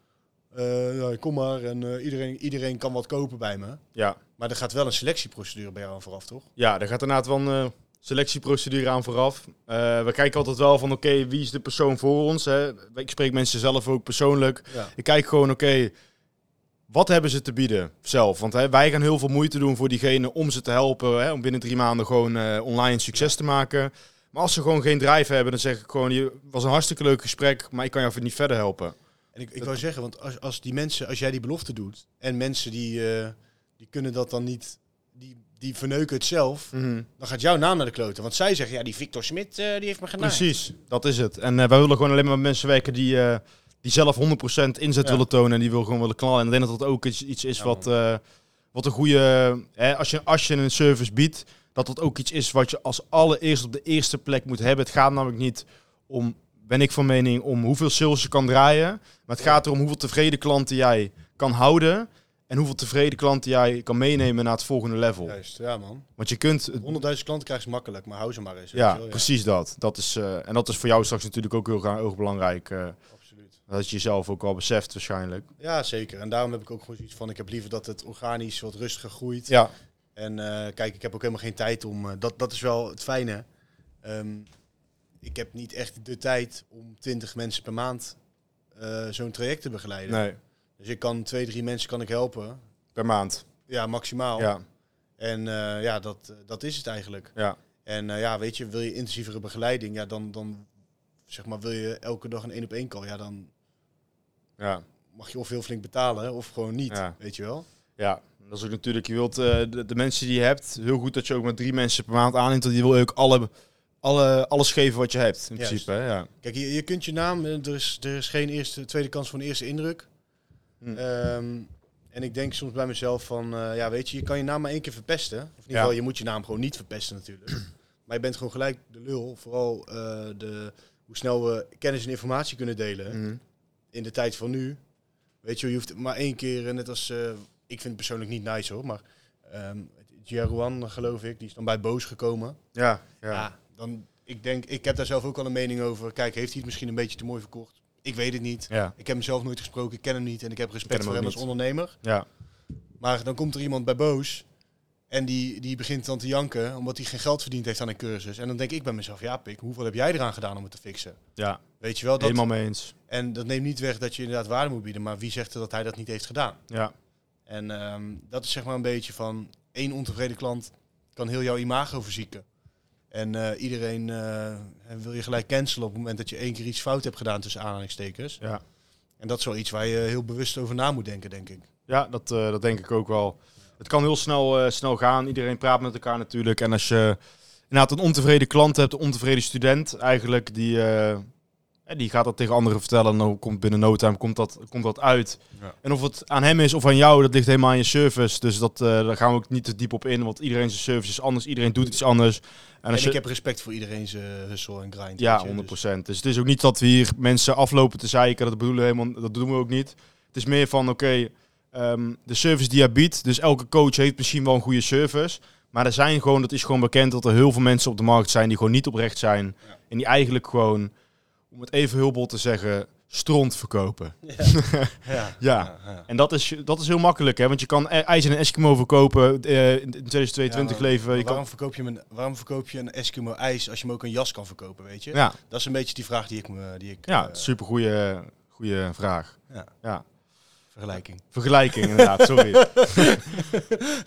[SPEAKER 2] eh, kom maar en iedereen, iedereen kan wat kopen bij me.
[SPEAKER 1] ja.
[SPEAKER 2] Maar er gaat wel een selectieprocedure bij jou aan vooraf, toch?
[SPEAKER 1] ja, daar gaat inderdaad wel een selectieprocedure aan vooraf. Eh, we kijken altijd wel van, oké, wie is de persoon voor ons? Hè? Ik spreek mensen zelf ook persoonlijk.
[SPEAKER 2] Ja.
[SPEAKER 1] Ik kijk gewoon, oké, wat hebben ze te bieden zelf? Want hè, wij gaan heel veel moeite doen voor diegene om ze te helpen. Hè, om binnen drie maanden gewoon eh, online succes te maken. Maar als ze gewoon geen drive hebben, dan zeg ik gewoon: je was een hartstikke leuk gesprek, maar ik kan jou niet verder helpen.
[SPEAKER 2] En ik, ik wou zeggen, want als, als die mensen, als jij die belofte doet en mensen die, uh, die kunnen dat dan niet, die, verneuken het zelf,
[SPEAKER 1] Mhm.
[SPEAKER 2] dan gaat jouw naam naar de kloten. Want zij zeggen, ja, die Victor Smit, eh, die heeft me genaaid.
[SPEAKER 1] Precies, dat is het. En eh, wij willen gewoon alleen maar mensen werken die, eh, die zelf 100% inzet
[SPEAKER 2] Ja.
[SPEAKER 1] willen tonen en die wil gewoon willen knallen. En ik denk dat dat ook iets, iets is
[SPEAKER 2] Ja,
[SPEAKER 1] wat, wat een goede, hè, als, je, als je een service biedt, dat dat ook iets is wat je als allereerst op de eerste plek moet hebben. Het gaat namelijk niet om, ben ik van mening, om hoeveel sales je kan draaien. Maar het gaat erom hoeveel tevreden klanten jij kan houden. En hoeveel tevreden klanten jij kan meenemen naar het volgende level.
[SPEAKER 2] Juist, ja man.
[SPEAKER 1] Want je kunt, het
[SPEAKER 2] 100.000 klanten krijgen ze makkelijk, maar hou ze maar eens.
[SPEAKER 1] ja,
[SPEAKER 2] je wel,
[SPEAKER 1] precies dat. dat is, eh, en dat is voor jou straks natuurlijk ook heel, heel belangrijk. eh,
[SPEAKER 2] Absoluut.
[SPEAKER 1] dat je jezelf ook wel beseft waarschijnlijk.
[SPEAKER 2] Ja, zeker. En daarom heb ik ook gewoon zoiets van, ik heb liever dat het organisch wat rustiger groeit.
[SPEAKER 1] Ja.
[SPEAKER 2] En eh, kijk, ik heb ook helemaal geen tijd om. dat, dat is wel het fijne. Ehm, ik heb niet echt de tijd om 20 mensen per maand zo'n traject te begeleiden.
[SPEAKER 1] Nee,
[SPEAKER 2] Dus ik kan twee, drie mensen kan ik helpen.
[SPEAKER 1] per maand.
[SPEAKER 2] Ja, maximaal.
[SPEAKER 1] Ja,
[SPEAKER 2] En eh, ja, dat, eh, dat is het eigenlijk.
[SPEAKER 1] ja,
[SPEAKER 2] En eh, ja, weet je, wil je intensievere begeleiding, ja, dan, dan zeg maar, wil je elke dag een één op één call, ja, dan
[SPEAKER 1] ja,
[SPEAKER 2] mag je of heel flink betalen of gewoon niet,
[SPEAKER 1] Ja.
[SPEAKER 2] weet je wel.
[SPEAKER 1] ja. Dat is ook natuurlijk, je wilt de, de mensen die je hebt, heel goed dat je ook met drie mensen per maand aanneemt. want Die wil je ook alle, alle, alles geven wat je hebt, in
[SPEAKER 2] Juist.
[SPEAKER 1] principe. Hè? Ja.
[SPEAKER 2] Kijk, je, je kunt je naam, er is, er is geen eerste, tweede kans voor een eerste indruk.
[SPEAKER 1] Hm.
[SPEAKER 2] Ehm, en ik denk soms bij mezelf van, eh, ja, weet je, je kan je naam maar één keer verpesten. Of in ieder
[SPEAKER 1] Ja.
[SPEAKER 2] geval, je moet je naam gewoon niet verpesten natuurlijk. maar je bent gewoon gelijk de lul. Vooral eh, de, hoe snel we kennis en informatie kunnen delen.
[SPEAKER 1] Mhm.
[SPEAKER 2] in de tijd van nu. Weet je, je hoeft maar één keer, eh, net als ik vind het persoonlijk niet nice hoor, maar Jeroen, geloof ik, die is dan bij Boos gekomen.
[SPEAKER 1] ja,
[SPEAKER 2] Ja.
[SPEAKER 1] ja.
[SPEAKER 2] dan, ik denk, ik heb daar zelf ook al een mening over. Kijk, heeft hij het misschien een beetje te mooi verkocht? Ik weet het niet.
[SPEAKER 1] Ja,
[SPEAKER 2] Ik heb hem zelf nooit gesproken, ik ken hem niet en ik heb respect
[SPEAKER 1] hem
[SPEAKER 2] voor hem als
[SPEAKER 1] niet.
[SPEAKER 2] ondernemer.
[SPEAKER 1] ja.
[SPEAKER 2] Maar dan komt er iemand bij Boos en die, die begint dan te janken omdat hij geen geld verdiend heeft aan een cursus. En dan denk ik bij mezelf, ja pik, hoeveel heb jij eraan gedaan om het te fixen?
[SPEAKER 1] ja.
[SPEAKER 2] Weet je wel, dat,
[SPEAKER 1] helemaal mee eens.
[SPEAKER 2] en dat neemt niet weg dat je inderdaad waarde moet bieden, maar wie zegt er dat hij dat niet heeft gedaan?
[SPEAKER 1] Ja,
[SPEAKER 2] En ehm, dat is zeg maar een beetje van één ontevreden klant kan heel jouw imago verzieken. En eh, iedereen eh, wil je gelijk cancelen op het moment dat je één keer iets fout hebt gedaan tussen aanhalingstekens.
[SPEAKER 1] ja.
[SPEAKER 2] En dat is wel iets waar je heel bewust over na moet denken, denk ik.
[SPEAKER 1] Ja, dat, eh, dat denk ik ook wel. Het kan heel snel, snel gaan. Iedereen praat met elkaar natuurlijk. En als je inderdaad een ontevreden klant hebt, een ontevreden student eigenlijk, die, eh, eh, die gaat dat tegen anderen vertellen. En dan komt binnen no time komt dat, komt dat uit.
[SPEAKER 2] Ja.
[SPEAKER 1] En of het aan hem is of aan jou, dat ligt helemaal aan je service. Dus dat, eh, daar gaan we ook niet te diep op in. Want iedereen zijn service is anders. Iedereen doet iets anders. En
[SPEAKER 2] En,
[SPEAKER 1] als
[SPEAKER 2] ik
[SPEAKER 1] je,
[SPEAKER 2] heb respect voor iedereen zijn hustle en grind.
[SPEAKER 1] ja,
[SPEAKER 2] weet je,
[SPEAKER 1] 100%.
[SPEAKER 2] dus-
[SPEAKER 1] Dus. het is ook niet dat we hier mensen aflopen te zeiken. Dat bedoelen we helemaal, dat doen we ook niet. Het is meer van, oké, ehm, de service die hij biedt. Dus elke coach heeft misschien wel een goede service. Maar er zijn gewoon, dat is gewoon bekend dat er heel veel mensen op de markt zijn die gewoon niet oprecht zijn.
[SPEAKER 2] Ja.
[SPEAKER 1] En die eigenlijk gewoon, om het even heel bot te zeggen, stront verkopen.
[SPEAKER 2] Ja.
[SPEAKER 1] Ja. En dat is, dat is heel makkelijk, hè? Want je kan e- ijs en Eskimo verkopen eh, in 2022
[SPEAKER 2] Ja, maar-
[SPEAKER 1] leven. kan,
[SPEAKER 2] waarom, verkoop je een, waarom verkoop je een Eskimo ijs als je hem ook een jas kan verkopen, weet je?
[SPEAKER 1] ja,
[SPEAKER 2] Dat is een beetje die vraag die ik me... Die ik,
[SPEAKER 1] ja
[SPEAKER 2] eh,
[SPEAKER 1] super goede, goede vraag.
[SPEAKER 2] ja,
[SPEAKER 1] Ja.
[SPEAKER 2] Vergelijking.
[SPEAKER 1] Vergelijking inderdaad, sorry.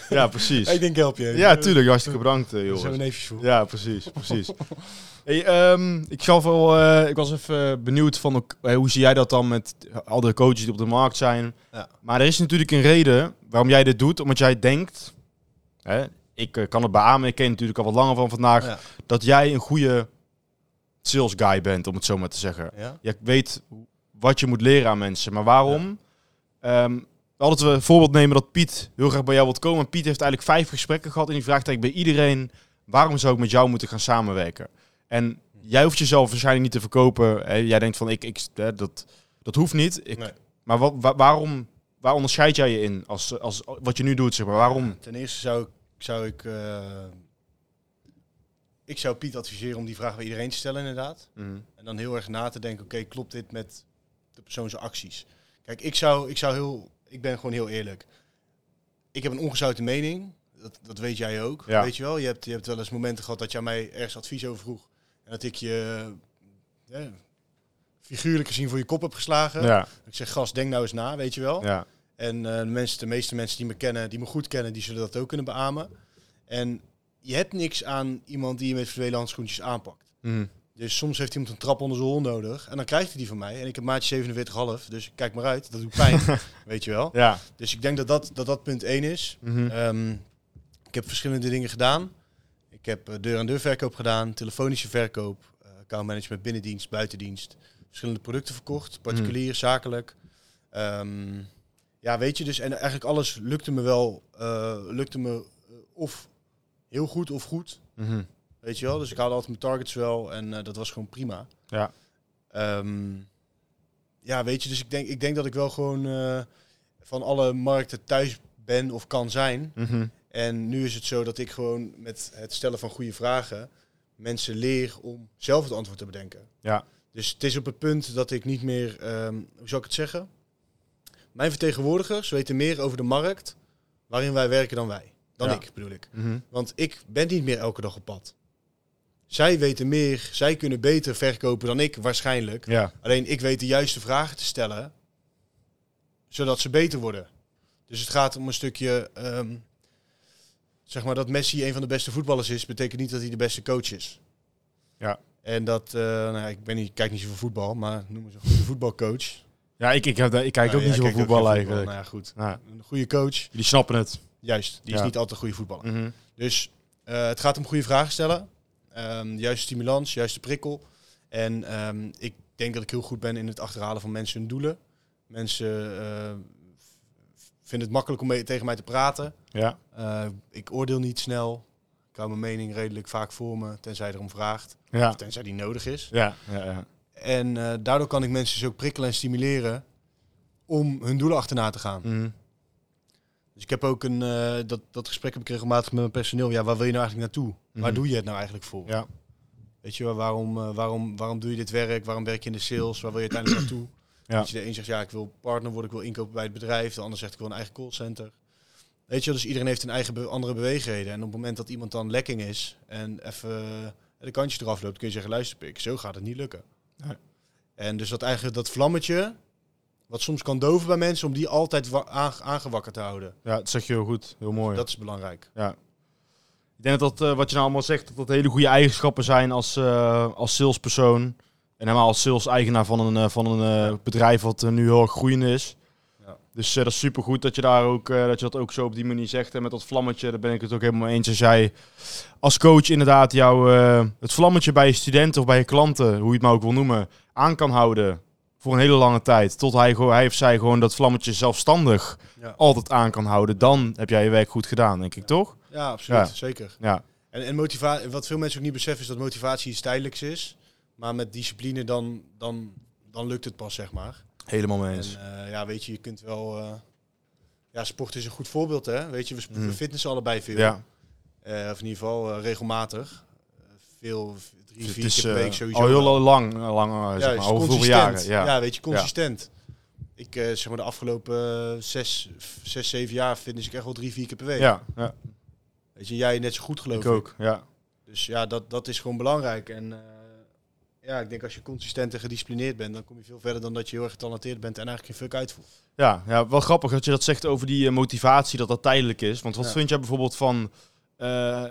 [SPEAKER 1] ja, precies.
[SPEAKER 2] Ik denk help je.
[SPEAKER 1] Ja, tuurlijk. Hartstikke bedankt, eh,
[SPEAKER 2] Zo
[SPEAKER 1] Joris.
[SPEAKER 2] neefjes voor.
[SPEAKER 1] Ja, precies, precies. Hey, ehm, ik, wel, eh, ik was even benieuwd van eh, hoe zie jij dat dan met andere coaches die op de markt zijn.
[SPEAKER 2] Ja.
[SPEAKER 1] Maar er is natuurlijk een reden waarom jij dit doet. Omdat jij denkt, hè, ik eh, kan het beamen, ik ken natuurlijk al wat langer van vandaag,
[SPEAKER 2] Ja.
[SPEAKER 1] dat jij een goede sales guy bent, om het zo maar te zeggen.
[SPEAKER 2] Ja?
[SPEAKER 1] Je weet wat je moet leren aan mensen. Maar waarom? Ehm, Altijd we een voorbeeld nemen dat Piet heel graag bij jou wilt komen. Piet heeft eigenlijk vijf gesprekken gehad en die vraagt eigenlijk bij iedereen: waarom zou ik met jou moeten gaan samenwerken? En jij hoeft jezelf waarschijnlijk niet te verkopen. Jij denkt van ik, ik hè, dat, dat hoeft niet. Ik,
[SPEAKER 2] Nee.
[SPEAKER 1] Maar wa- wa- waarom, waar onderscheid jij je in als, als wat je nu doet? Zeg maar? Waarom?
[SPEAKER 2] Ten eerste zou ik, zou ik, eh, ik zou Piet adviseren om die vraag bij iedereen te stellen inderdaad.
[SPEAKER 1] Mhm.
[SPEAKER 2] En dan heel erg na te denken, oké, klopt dit met de persoon zijn acties? Kijk, ik zou, ik zou heel, ik ben gewoon heel eerlijk. Ik heb een ongezouten mening, dat, dat weet jij ook,
[SPEAKER 1] Ja.
[SPEAKER 2] weet je wel. Je hebt, je hebt wel eens momenten gehad dat jij mij ergens advies over vroeg. En dat ik je ja, figuurlijk gezien voor je kop heb geslagen.
[SPEAKER 1] Ja,
[SPEAKER 2] Ik zeg, gast, denk nou eens na, weet je wel.
[SPEAKER 1] ja,
[SPEAKER 2] En eh, de, mensen, de meeste mensen die me kennen, die me goed kennen, die zullen dat ook kunnen beamen. En je hebt niks aan iemand die je met fluwelen handschoentjes aanpakt.
[SPEAKER 1] Mhm.
[SPEAKER 2] Dus soms heeft iemand een trap onder zijn hol nodig. En dan krijgt hij die van mij. En ik heb maatje 47,5. Dus kijk maar uit. Dat doet pijn. weet je wel.
[SPEAKER 1] Ja.
[SPEAKER 2] Dus ik denk dat dat, dat, dat punt 1 is.
[SPEAKER 1] Mhm.
[SPEAKER 2] Ehm, ik heb verschillende dingen gedaan. Ik heb eh, deur-aan-deur verkoop gedaan. Telefonische verkoop. eh accountmanagement binnendienst, buitendienst. Verschillende producten verkocht. Particulier, zakelijk. Ehm, ja, weet je. Dus en eigenlijk alles lukte me wel. eh, lukte me eh, of heel goed of goed.
[SPEAKER 1] Mhm.
[SPEAKER 2] Weet je wel? Dus ik haalde altijd mijn targets wel en eh, dat was gewoon prima.
[SPEAKER 1] Ja.
[SPEAKER 2] Ehm, ja, weet je, dus ik denk, ik denk dat ik wel gewoon eh, van alle markten thuis ben of kan zijn.
[SPEAKER 1] Mhm.
[SPEAKER 2] En nu is het zo dat ik gewoon met het stellen van goede vragen mensen leer om zelf het antwoord te bedenken.
[SPEAKER 1] Ja.
[SPEAKER 2] Dus het is op het punt dat ik niet meer, ehm, hoe zou ik het zeggen? Mijn vertegenwoordigers weten meer over de markt waarin wij werken dan wij. Dan
[SPEAKER 1] Ja.
[SPEAKER 2] ik, bedoel ik.
[SPEAKER 1] Mhm.
[SPEAKER 2] Want ik ben niet meer elke dag op pad. Zij weten meer, zij kunnen beter verkopen dan ik waarschijnlijk.
[SPEAKER 1] Ja.
[SPEAKER 2] Alleen ik weet de juiste vragen te stellen, zodat ze beter worden. Dus het gaat om een stukje, ehm, zeg maar dat Messi een van de beste voetballers is, betekent niet dat hij de beste coach is.
[SPEAKER 1] Ja.
[SPEAKER 2] En dat, eh, nou ik ben niet, kijk niet zoveel voetbal, maar noem eens een goede voetbalcoach.
[SPEAKER 1] Ja, ik, ik, heb, daar- ik kijk
[SPEAKER 2] Nou
[SPEAKER 1] ook niet zo
[SPEAKER 2] kijk ook
[SPEAKER 1] voetbal
[SPEAKER 2] geen
[SPEAKER 1] eigenlijk.
[SPEAKER 2] Nou ja, goed.
[SPEAKER 1] Ja.
[SPEAKER 2] Een goede coach,
[SPEAKER 1] Jullie snappen het.
[SPEAKER 2] juist, die is niet altijd een goede voetballer.
[SPEAKER 1] Mhm.
[SPEAKER 2] Dus eh, het gaat om goede vragen stellen. Ehm, juiste stimulans, juiste prikkel. En ehm, ik denk dat ik heel goed ben in het achterhalen van mensen hun doelen. Mensen eh, vinden het makkelijk om mee, tegen mij te praten.
[SPEAKER 1] Ja.
[SPEAKER 2] Eh, ik oordeel niet snel. Ik hou mijn mening redelijk vaak voor me, tenzij er om vraagt.
[SPEAKER 1] Ja.
[SPEAKER 2] Of tenzij die nodig is.
[SPEAKER 1] Ja. Ja. ja.
[SPEAKER 2] En eh, daardoor kan ik mensen dus ook prikkelen en stimuleren om hun doelen achterna te gaan.
[SPEAKER 1] Mhm.
[SPEAKER 2] Dus ik heb ook een, eh, dat, dat gesprek heb ik regelmatig met mijn personeel. Ja, waar wil je nou eigenlijk naartoe? Waar
[SPEAKER 1] Mhm.
[SPEAKER 2] doe je het nou eigenlijk voor?
[SPEAKER 1] Ja.
[SPEAKER 2] Weet je wel, waarom, eh, waarom, waarom doe je dit werk? Waarom werk je in de sales? Waar wil je uiteindelijk naartoe?
[SPEAKER 1] Ja.
[SPEAKER 2] Dat je de een zegt, ja, ik wil partner worden, ik wil inkopen bij het bedrijf. De ander zegt, ik wil een eigen callcenter. Weet je dus iedereen heeft een eigen be- andere beweegreden. En op het moment dat iemand dan lekking is en even eh, de kantjes eraf loopt, kun je zeggen, luister pik, zo gaat het niet lukken.
[SPEAKER 1] Nee.
[SPEAKER 2] En dus dat eigenlijk dat vlammetje, wat soms kan doven bij mensen, om die altijd wa- aange- aangewakkerd te houden.
[SPEAKER 1] ja, dat zeg je heel goed. Heel mooi.
[SPEAKER 2] Dat is belangrijk.
[SPEAKER 1] Ja. Ik denk dat dat, eh, wat je nou allemaal zegt, dat dat hele goede eigenschappen zijn als, eh, als salespersoon. En helemaal als sales-eigenaar van een, eh, van een bedrijf wat nu heel erg groeiend is.
[SPEAKER 2] Ja.
[SPEAKER 1] Dus dat is supergoed dat je, daar ook, dat je dat ook zo op die manier zegt. En met dat vlammetje, daar ben ik het ook helemaal eens. Als jij als coach inderdaad jou, het vlammetje bij je studenten of bij je klanten, hoe je het maar ook wil noemen, aan kan houden voor een hele lange tijd. Tot hij, hij of zij gewoon dat vlammetje zelfstandig
[SPEAKER 2] Ja,
[SPEAKER 1] altijd aan kan houden. Dan heb jij je werk goed gedaan, denk ik, toch?
[SPEAKER 2] ja absoluut.
[SPEAKER 1] Ja.
[SPEAKER 2] Zeker.
[SPEAKER 1] Ja.
[SPEAKER 2] En, en motiva wat veel mensen ook niet beseffen is dat motivatie iets tijdelijks is. Maar met discipline dan, dan, dan lukt het pas, zeg maar.
[SPEAKER 1] Helemaal mee
[SPEAKER 2] En
[SPEAKER 1] eens.
[SPEAKER 2] eh, ja, weet je, je kunt wel... eh, ja, sport is een goed voorbeeld, hè. Weet je, we,
[SPEAKER 1] Mm.
[SPEAKER 2] fitnessen allebei veel.
[SPEAKER 1] ja,
[SPEAKER 2] Eh, of in ieder geval regelmatig. Veel, drie, vier keer per
[SPEAKER 1] eh,
[SPEAKER 2] week sowieso.
[SPEAKER 1] al heel
[SPEAKER 2] wel.
[SPEAKER 1] lang, eh, lang eh, zeg maar, over hoeveel jaren. Ja.
[SPEAKER 2] Weet je, consistent. Ik eh, zeg maar de afgelopen eh, zes, zes, zeven jaar fitness ik echt wel drie, vier keer per week.
[SPEAKER 1] Ja, ja,
[SPEAKER 2] Weet je, jij net zo goed geloof
[SPEAKER 1] ik ook. Ja.
[SPEAKER 2] Dus ja, dat, dat is gewoon belangrijk. En eh, ja, ik denk als je consistent en gedisciplineerd bent, dan kom je veel verder dan dat je heel erg getalenteerd bent en eigenlijk geen fuck uitvoert.
[SPEAKER 1] Ja, ja, wel grappig dat je dat zegt over die eh, motivatie, dat dat tijdelijk is. Want wat
[SPEAKER 2] Ja.
[SPEAKER 1] vind jij bijvoorbeeld van... eh,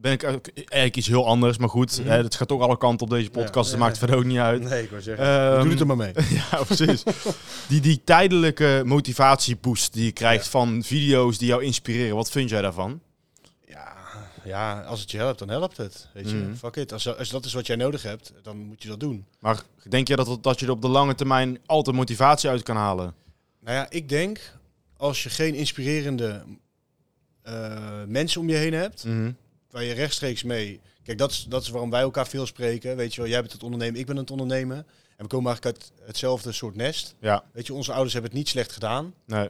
[SPEAKER 1] ben ik eigenlijk iets heel anders, maar goed.
[SPEAKER 2] Mhm.
[SPEAKER 1] hè, het gaat ook alle kanten op deze podcast,
[SPEAKER 2] Ja.
[SPEAKER 1] dat maakt verder ook niet uit.
[SPEAKER 2] Nee, ik wou zeggen.
[SPEAKER 1] Ehm,
[SPEAKER 2] Doe het er maar mee.
[SPEAKER 1] ja, precies. die, die tijdelijke motivatieboost die je krijgt
[SPEAKER 2] Ja.
[SPEAKER 1] van video's die jou inspireren, wat vind jij daarvan?
[SPEAKER 2] Ja, ja, als het je helpt, dan helpt het. Weet je,
[SPEAKER 1] Mhm.
[SPEAKER 2] fuck it. Als, als dat is wat jij nodig hebt, dan moet je dat doen.
[SPEAKER 1] Maar denk je dat, dat je er op de lange termijn altijd motivatie uit kan halen?
[SPEAKER 2] Nou ja, ik denk, als je geen inspirerende eh, mensen om je heen hebt,
[SPEAKER 1] Mhm.
[SPEAKER 2] Waar je rechtstreeks mee... Kijk, dat is, dat is waarom wij elkaar veel spreken. Weet je wel, jij bent het ondernemen, ik ben het ondernemen. En we komen eigenlijk uit hetzelfde soort nest.
[SPEAKER 1] Ja,
[SPEAKER 2] Weet je, onze ouders hebben het niet slecht gedaan.
[SPEAKER 1] nee.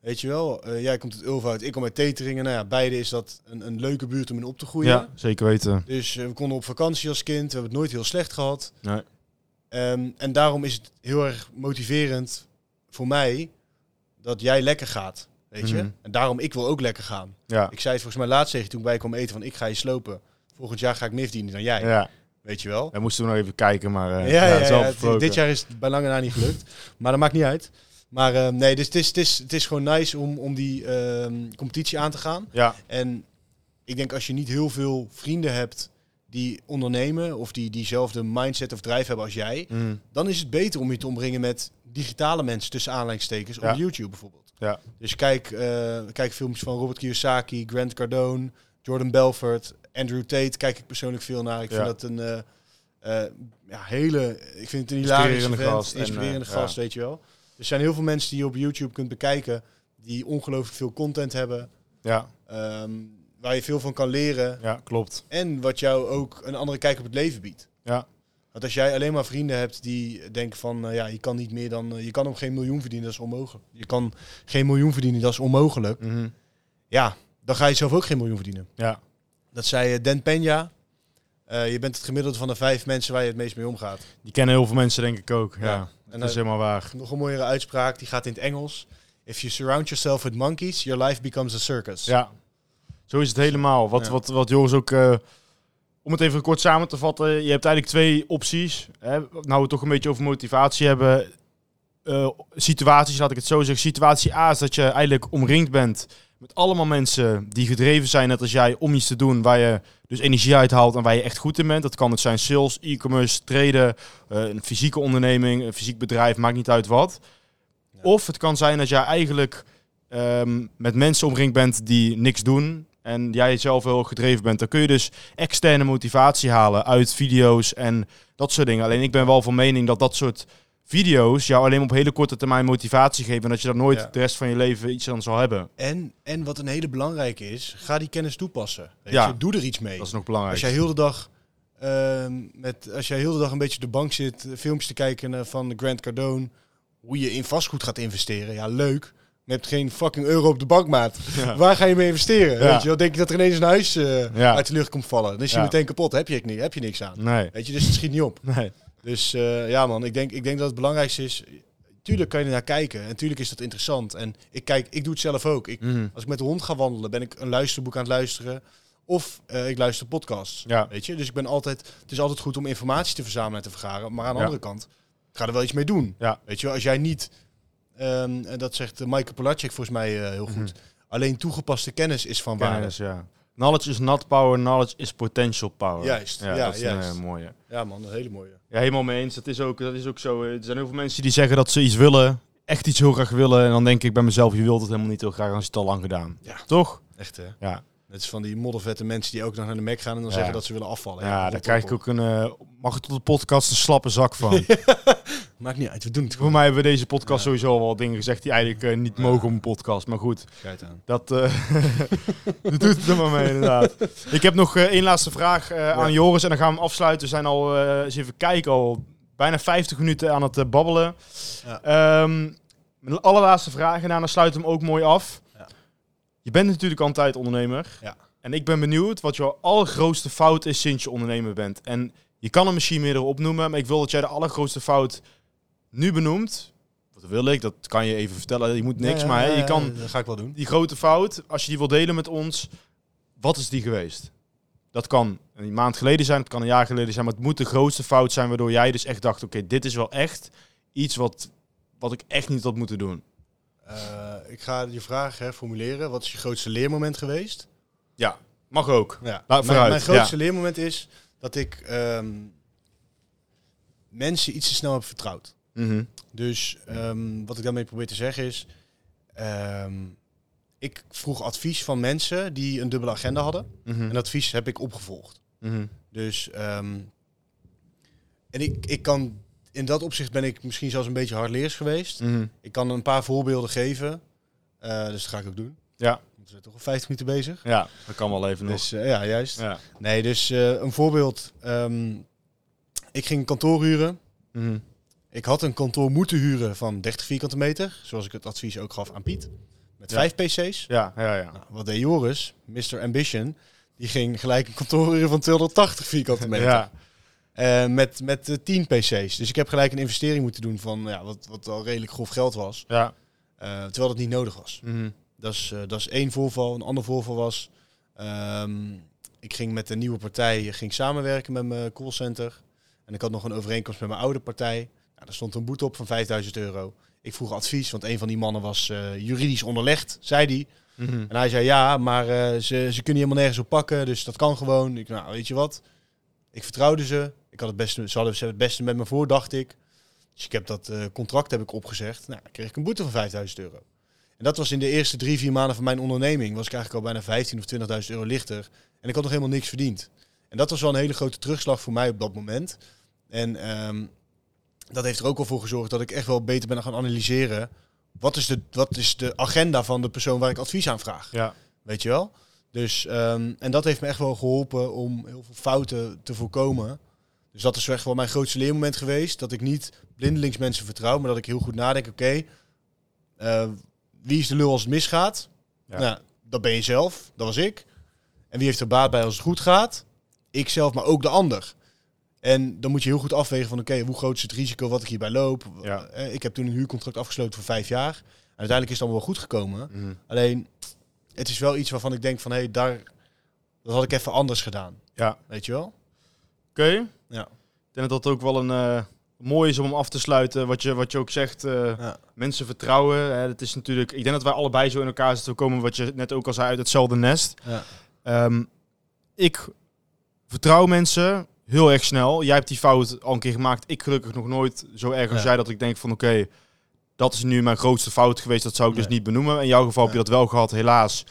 [SPEAKER 2] Weet je wel, Eh, jij komt uit ik kom uit Teteringen. Nou ja, beide is dat een, een leuke buurt om in op te groeien.
[SPEAKER 1] Ja, zeker weten.
[SPEAKER 2] Dus eh, we konden op vakantie als kind, we hebben het nooit heel slecht gehad.
[SPEAKER 1] Nee.
[SPEAKER 2] Ehm, en daarom is het heel erg motiverend voor mij dat jij lekker gaat. Weet je?
[SPEAKER 1] Mhm.
[SPEAKER 2] En daarom, ik wil ook lekker gaan.
[SPEAKER 1] Ja.
[SPEAKER 2] Ik zei het volgens mij laatst tegen toen ik bij kwam eten van ik ga je slopen. Volgend jaar ga ik meer verdienen dan jij.
[SPEAKER 1] Ja,
[SPEAKER 2] Weet je wel?
[SPEAKER 1] we moesten nog even kijken, maar eh
[SPEAKER 2] ja, ja, dit jaar is het bij lange na niet gelukt. Maar dat maakt niet uit. Maar eh, nee, dus het is, het, is, het is gewoon nice om, om die ehm, competitie aan te gaan.
[SPEAKER 1] Ja,
[SPEAKER 2] En ik denk als je niet heel veel vrienden hebt die ondernemen of die diezelfde mindset of drijf hebben als jij,
[SPEAKER 1] Mhm.
[SPEAKER 2] dan is het beter om je te omringen met digitale mensen tussen aanleidingstekens op YouTube bijvoorbeeld.
[SPEAKER 1] Ja.
[SPEAKER 2] Dus kijk, eh, kijk filmpjes van Robert Kiyosaki, Grant Cardone, Jordan Belfort, Andrew Tate kijk ik persoonlijk veel naar. Ik
[SPEAKER 1] Ja.
[SPEAKER 2] vind dat een eh, eh, ja, hele, ik vind het een hilarische
[SPEAKER 1] Inspirerende gast en,
[SPEAKER 2] inspirerende gast, weet je wel. Er zijn heel veel mensen die je op YouTube kunt bekijken die ongelooflijk veel content hebben,
[SPEAKER 1] ja,
[SPEAKER 2] ehm, waar je veel van kan leren
[SPEAKER 1] ja, klopt.
[SPEAKER 2] en wat jou ook een andere kijk op het leven biedt.
[SPEAKER 1] Ja,
[SPEAKER 2] Want als jij alleen maar vrienden hebt die denken van, eh, ja, je kan niet meer dan, eh, je kan ook geen miljoen verdienen, dat is onmogelijk. Je kan geen miljoen verdienen, dat is onmogelijk.
[SPEAKER 1] Mhm.
[SPEAKER 2] Ja, dan ga je zelf ook geen miljoen verdienen.
[SPEAKER 1] ja,
[SPEAKER 2] Dat zei eh, Dan Peña. Je bent het gemiddelde van de vijf mensen waar je het meest mee omgaat.
[SPEAKER 1] die kennen heel veel mensen denk ik ook. Ja,
[SPEAKER 2] Ja.
[SPEAKER 1] dat
[SPEAKER 2] En
[SPEAKER 1] is helemaal waar.
[SPEAKER 2] nog een mooiere uitspraak, die gaat in het Engels. If you surround yourself with monkeys, your life becomes a circus.
[SPEAKER 1] Ja, zo is het helemaal. Wat,
[SPEAKER 2] Ja.
[SPEAKER 1] wat, wat Joris ook... om het even kort samen te vatten. Je hebt eigenlijk twee opties. Hè? Nou, we het toch een beetje over motivatie hebben. Eh, situaties, laat ik het zo zeggen. Situatie A is dat je eigenlijk omringd bent met allemaal mensen die gedreven zijn, net als jij, om iets te doen waar je dus energie uithaalt en waar je echt goed in bent. Dat kan het zijn sales, e-commerce, traden, eh, een fysieke onderneming, een fysiek bedrijf, maakt niet uit wat.
[SPEAKER 2] Ja.
[SPEAKER 1] Of het kan zijn dat jij eigenlijk ehm, met mensen omringd bent die niks doen en jij zelf heel gedreven bent. Dan kun je dus externe motivatie halen uit video's en dat soort dingen. Alleen ik ben wel van mening dat dat soort video's jou alleen op hele korte termijn motivatie geven en dat je daar nooit
[SPEAKER 2] Ja.
[SPEAKER 1] de rest van je leven iets aan zal hebben.
[SPEAKER 2] En, en wat een hele belangrijke is, ga die kennis toepassen. Weet
[SPEAKER 1] Ja.
[SPEAKER 2] je, doe er iets mee.
[SPEAKER 1] Dat is nog belangrijk.
[SPEAKER 2] Als jij heel de dag ehm, met, als jij heel de dag een beetje op de bank zit, eh, filmpjes te kijken naar van Grant Cardone, hoe je in vastgoed gaat investeren, ja leuk. Je hebt geen fucking euro op de bank, maat.
[SPEAKER 1] Ja.
[SPEAKER 2] Waar ga je mee investeren?
[SPEAKER 1] Ja.
[SPEAKER 2] Weet je wel? Denk je dat er ineens een huis eh,
[SPEAKER 1] Ja.
[SPEAKER 2] uit de lucht komt vallen? Dan is je meteen kapot. Heb je, heb je niks aan.
[SPEAKER 1] Nee,
[SPEAKER 2] Weet je, dus het schiet niet op.
[SPEAKER 1] nee.
[SPEAKER 2] Dus eh, ja man, ik denk, ik denk dat het belangrijkste is. Tuurlijk kan je er naar kijken en tuurlijk is dat interessant. En ik kijk, ik doe het zelf ook. Ik,
[SPEAKER 1] Mhm.
[SPEAKER 2] als ik met de hond ga wandelen, ben ik een luisterboek aan het luisteren. Of eh, ik luister podcasts. Weet je? Dus ik ben altijd, het is altijd goed om informatie te verzamelen en te vergaren. Maar aan de andere kant, ga er wel iets mee doen. Weet je als jij niet, ehm, en dat zegt Michael Polacek volgens mij eh, heel goed,
[SPEAKER 1] Mhm.
[SPEAKER 2] alleen toegepaste kennis is van waarde.
[SPEAKER 1] Kennis, ja. Knowledge is not power, knowledge is potential power.
[SPEAKER 2] Juist,
[SPEAKER 1] Ja,
[SPEAKER 2] ja,
[SPEAKER 1] dat is
[SPEAKER 2] juist.
[SPEAKER 1] een eh, mooie.
[SPEAKER 2] Ja man, een hele mooie.
[SPEAKER 1] Ja, helemaal mee eens. Dat is, ook, dat is ook zo. eh, Er zijn heel veel mensen die zeggen dat ze iets willen. Echt iets heel graag willen. En dan denk ik bij mezelf, je wilt het helemaal niet heel graag. Dan is het al lang gedaan.
[SPEAKER 2] Ja.
[SPEAKER 1] Toch?
[SPEAKER 2] Echt hè?
[SPEAKER 1] Ja.
[SPEAKER 2] Net is van die moddervette mensen die ook nog naar de Mac gaan en dan
[SPEAKER 1] Ja.
[SPEAKER 2] zeggen dat ze willen afvallen.
[SPEAKER 1] Ja, daar krijg ik ook een... eh, mag ik tot de podcast een slappe zak van.
[SPEAKER 2] Maakt niet uit, we doen het
[SPEAKER 1] Voor mij hebben we deze podcast
[SPEAKER 2] Ja.
[SPEAKER 1] sowieso al wel dingen gezegd die eigenlijk eh, niet mogen op een podcast. Maar goed,
[SPEAKER 2] aan.
[SPEAKER 1] dat, eh dat doet het er maar mee inderdaad. Ik heb nog één laatste vraag aan Joris en dan gaan we hem afsluiten. We zijn al, eens even kijken, al bijna 50 minuten aan het babbelen.
[SPEAKER 2] Ja.
[SPEAKER 1] Ehm, mijn allerlaatste vraag en daarna sluiten we hem ook mooi af. Je bent natuurlijk altijd ondernemer.
[SPEAKER 2] Ja.
[SPEAKER 1] En ik ben benieuwd wat jouw allergrootste fout is sinds je ondernemer bent. En je kan er misschien meerdere opnoemen, maar ik wil dat jij de allergrootste fout nu benoemt. Wat wil ik? Dat kan je even vertellen. Je moet niks,
[SPEAKER 2] Ja,
[SPEAKER 1] maar hè, je kan
[SPEAKER 2] Dat ga ik wel doen.
[SPEAKER 1] die grote fout, als je die wil delen met ons, wat is die geweest? Dat kan een maand geleden zijn, het kan een jaar geleden zijn, maar het moet de grootste fout zijn waardoor jij dus echt dacht, oké, dit is wel echt iets wat, wat ik echt niet had moeten doen.
[SPEAKER 2] Eh, ik ga je vraag hè, formuleren. Wat is je grootste leermoment geweest?
[SPEAKER 1] Ja, mag ook.
[SPEAKER 2] Ja.
[SPEAKER 1] Laat
[SPEAKER 2] mijn,
[SPEAKER 1] vooruit,
[SPEAKER 2] mijn grootste leermoment is dat ik ehm, mensen iets te snel heb vertrouwd.
[SPEAKER 1] Mhm.
[SPEAKER 2] Dus ehm, wat ik daarmee probeer te zeggen is... ehm, ik vroeg advies van mensen die een dubbele agenda hadden.
[SPEAKER 1] Mhm.
[SPEAKER 2] En advies heb ik opgevolgd.
[SPEAKER 1] Mhm.
[SPEAKER 2] Dus, en ik, ik kan, in dat opzicht ben ik misschien zelfs een beetje hardleers geweest.
[SPEAKER 1] Mhm.
[SPEAKER 2] Ik kan een paar voorbeelden geven, Eh, dus dat ga ik ook doen.
[SPEAKER 1] Ja.
[SPEAKER 2] We zijn toch al 50 minuten bezig.
[SPEAKER 1] ja, dat kan wel even nog.
[SPEAKER 2] Dus eh, ja, juist.
[SPEAKER 1] ja.
[SPEAKER 2] Nee, dus eh, een voorbeeld. ehm, ik ging een kantoor huren.
[SPEAKER 1] Mhm.
[SPEAKER 2] Ik had een kantoor moeten huren van 30 vierkante meter, zoals ik het advies ook gaf aan Piet. Met
[SPEAKER 1] Ja.
[SPEAKER 2] vijf PC's.
[SPEAKER 1] ja, ja, ja.
[SPEAKER 2] Nou, wat deed Joris, Mr. Ambition, die ging gelijk een kantoor huren van 280 vierkante meter.
[SPEAKER 1] Ja,
[SPEAKER 2] Eh, met met eh, 10 PC's. Dus ik heb gelijk een investering moeten doen van ja, wat, wat al redelijk grof geld was.
[SPEAKER 1] ja.
[SPEAKER 2] eh, terwijl dat niet nodig was.
[SPEAKER 1] Mhm.
[SPEAKER 2] Dat is, eh, dat is één voorval. Een ander voorval was... ehm, ik ging met een nieuwe partij ging samenwerken met mijn callcenter. En ik had nog een overeenkomst met mijn oude partij. Nou, daar stond een boete op van 5000 euro. Ik vroeg advies, want een van die mannen was eh, juridisch onderlegd, zei hij.
[SPEAKER 1] Mhm.
[SPEAKER 2] En hij zei ja, maar eh, ze, ze kunnen je helemaal nergens op pakken, dus dat kan gewoon. Ik, nou, weet je wat? Ik vertrouwde ze. Ik had het beste, ze hadden ze het beste met me voor, dacht ik. Dus ik heb dat eh, contract heb ik opgezegd. Nou, kreeg ik een boete van 5000 euro. En dat was in de eerste drie, vier maanden van mijn onderneming. Was ik eigenlijk al bijna 15 of 20.000 euro lichter. En ik had nog helemaal niks verdiend. En dat was wel een hele grote terugslag voor mij op dat moment. En ehm, dat heeft er ook wel voor gezorgd dat ik echt wel beter ben gaan analyseren. Wat is, de, wat is de agenda van de persoon waar ik advies aan vraag?
[SPEAKER 1] Ja.
[SPEAKER 2] Weet je wel? Dus, ehm, en dat heeft me echt wel geholpen om heel veel fouten te voorkomen. Dus dat is echt wel mijn grootste leermoment geweest. Dat ik niet blindelings mensen vertrouw, maar dat ik heel goed nadenk. Oké, eh, wie is de lul als het misgaat?
[SPEAKER 1] Ja.
[SPEAKER 2] Nou, dat ben je zelf. Dat was ik. En wie heeft er baat bij als het goed gaat? Ik zelf, maar ook de ander. En dan moet je heel goed afwegen van, oké, hoe groot is het risico wat ik hierbij loop?
[SPEAKER 1] Ja.
[SPEAKER 2] Eh, Ik heb toen een huurcontract afgesloten voor vijf jaar. En uiteindelijk is het allemaal wel goed gekomen.
[SPEAKER 1] Mhm.
[SPEAKER 2] Alleen, het is wel iets waarvan ik denk van, hé, hey, daar, dat had ik even anders gedaan.
[SPEAKER 1] Ja.
[SPEAKER 2] Weet je wel?
[SPEAKER 1] Oké.
[SPEAKER 2] Ja.
[SPEAKER 1] Ik denk dat dat ook wel een eh, mooi is om af te sluiten. Wat je, wat je ook zegt, eh,
[SPEAKER 2] Ja.
[SPEAKER 1] mensen vertrouwen. Hè, dat is natuurlijk, ik denk dat wij allebei zo in elkaar zitten. Komen, wat je net ook al zei, uit hetzelfde nest.
[SPEAKER 2] Ja.
[SPEAKER 1] Ehm, ik vertrouw mensen heel erg snel. Jij hebt die fout al een keer gemaakt. Ik gelukkig nog nooit zo erg als jij dat ik denk van oké, dat is nu mijn grootste fout geweest. Dat zou ik dus niet benoemen. In jouw geval heb je dat wel gehad, helaas.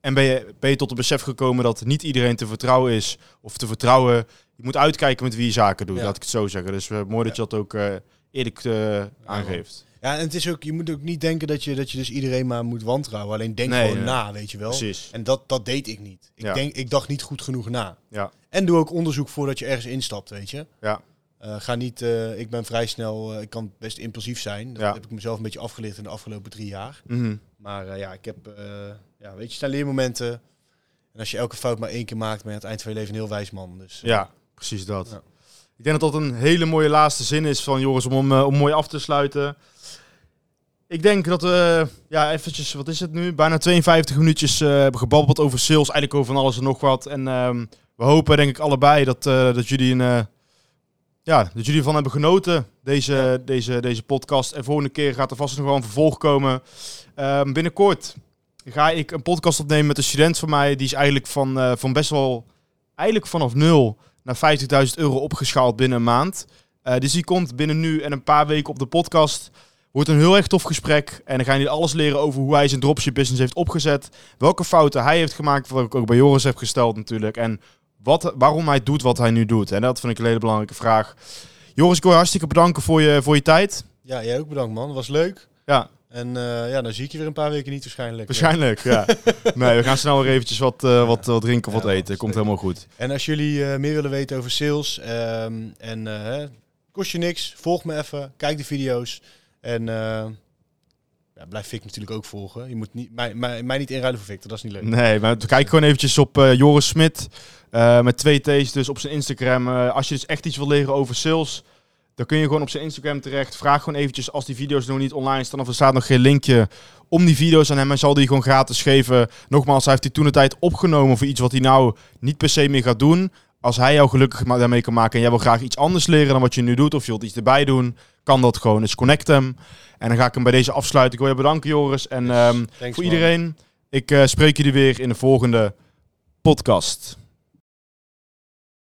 [SPEAKER 1] En ben je, ben je tot het besef gekomen dat niet iedereen te vertrouwen is. Of te vertrouwen. Je moet uitkijken met wie je zaken doet,
[SPEAKER 2] Ja.
[SPEAKER 1] laat ik het zo zeggen. Dus eh, mooi dat je dat ook eh, eerlijk eh, aangeeft.
[SPEAKER 2] Ja, en het is ook, je moet ook niet denken dat je, dat je dus iedereen maar moet wantrouwen. Alleen denk
[SPEAKER 1] Nee,
[SPEAKER 2] gewoon
[SPEAKER 1] nee.
[SPEAKER 2] na, weet je wel.
[SPEAKER 1] Precies.
[SPEAKER 2] En dat, dat deed ik niet. Ik,
[SPEAKER 1] Ja.
[SPEAKER 2] denk, ik dacht niet goed genoeg na.
[SPEAKER 1] Ja.
[SPEAKER 2] En doe ook onderzoek voordat je ergens instapt, weet je.
[SPEAKER 1] Ja.
[SPEAKER 2] Ga niet, ik ben vrij snel, ik kan best impulsief zijn. Dat
[SPEAKER 1] Ja.
[SPEAKER 2] heb ik mezelf een beetje afgeleerd in de afgelopen drie jaar.
[SPEAKER 1] Mhm.
[SPEAKER 2] Maar ja, ik heb, ja, weet je, zijn leermomenten. En als je elke fout maar één keer maakt, ben je aan het eind van je leven een heel wijs man. Dus,
[SPEAKER 1] Ja, precies dat.
[SPEAKER 2] Ja.
[SPEAKER 1] Ik denk dat dat een hele mooie laatste zin is van Joris om, om, eh, om mooi af te sluiten. Ik denk dat we, ja, eventjes, wat is het nu? Bijna 52 minuutjes eh, hebben gebabbeld over sales, eigenlijk over van alles en nog wat. En ehm, we hopen, denk ik, allebei dat, eh, dat jullie een, ja, dat jullie ervan hebben genoten, deze, deze, deze podcast. En volgende keer gaat er vast nog wel een vervolg komen. Ehm, binnenkort ga ik een podcast opnemen met een student van mij. Die is eigenlijk van, van best wel, eigenlijk vanaf nul naar 50.000 euro opgeschaald binnen een maand. Eh, dus die komt binnen nu en een paar weken op de podcast. Wordt een heel erg tof gesprek. En dan gaan jullie alles leren over hoe hij zijn dropship business heeft opgezet. Welke fouten hij heeft gemaakt. Wat ik ook bij Joris heb gesteld natuurlijk. En wat, waarom hij doet wat hij nu doet. En dat vind ik een hele belangrijke vraag. Joris, ik wil je hartstikke bedanken voor je, voor je tijd.
[SPEAKER 2] ja, jij ook bedankt man, was leuk.
[SPEAKER 1] Ja,
[SPEAKER 2] En eh, ja, dan zie ik je weer een paar weken niet waarschijnlijk.
[SPEAKER 1] waarschijnlijk. Ja. Nee, we gaan snel weer eventjes wat, eh, wat, wat drinken of wat eten. Komt
[SPEAKER 2] zeker.
[SPEAKER 1] helemaal goed.
[SPEAKER 2] En als jullie eh, meer willen weten over sales ehm, en eh, kost je niks, volg me even, kijk de video's en eh, ja, blijf Vic natuurlijk ook volgen. Je moet niet, mij, mij, mij niet inruilen voor Victor, dat is niet leuk.
[SPEAKER 1] Nee, maar kijk gewoon eventjes op eh, Joris Smit. eh, met twee T's dus op zijn Instagram. Eh, als je dus echt iets wil leren over sales, dan kun je gewoon op zijn Instagram terecht. Vraag gewoon eventjes als die video's nog niet online staan of er staat nog geen linkje om die video's aan hem. Hij zal die gewoon gratis geven. Nogmaals, hij heeft die toen de tijd opgenomen voor iets wat hij nou niet per se meer gaat doen. Als hij jou gelukkig daarmee kan maken en jij wil graag iets anders leren dan wat je nu doet of je wilt iets erbij doen, kan dat gewoon. Dus connect hem. En dan ga ik hem bij deze afsluiten. Ik wil je bedanken Joris. En ehm,
[SPEAKER 2] Thanks,
[SPEAKER 1] voor
[SPEAKER 2] man.
[SPEAKER 1] iedereen, ik eh, spreek jullie weer in de volgende podcast.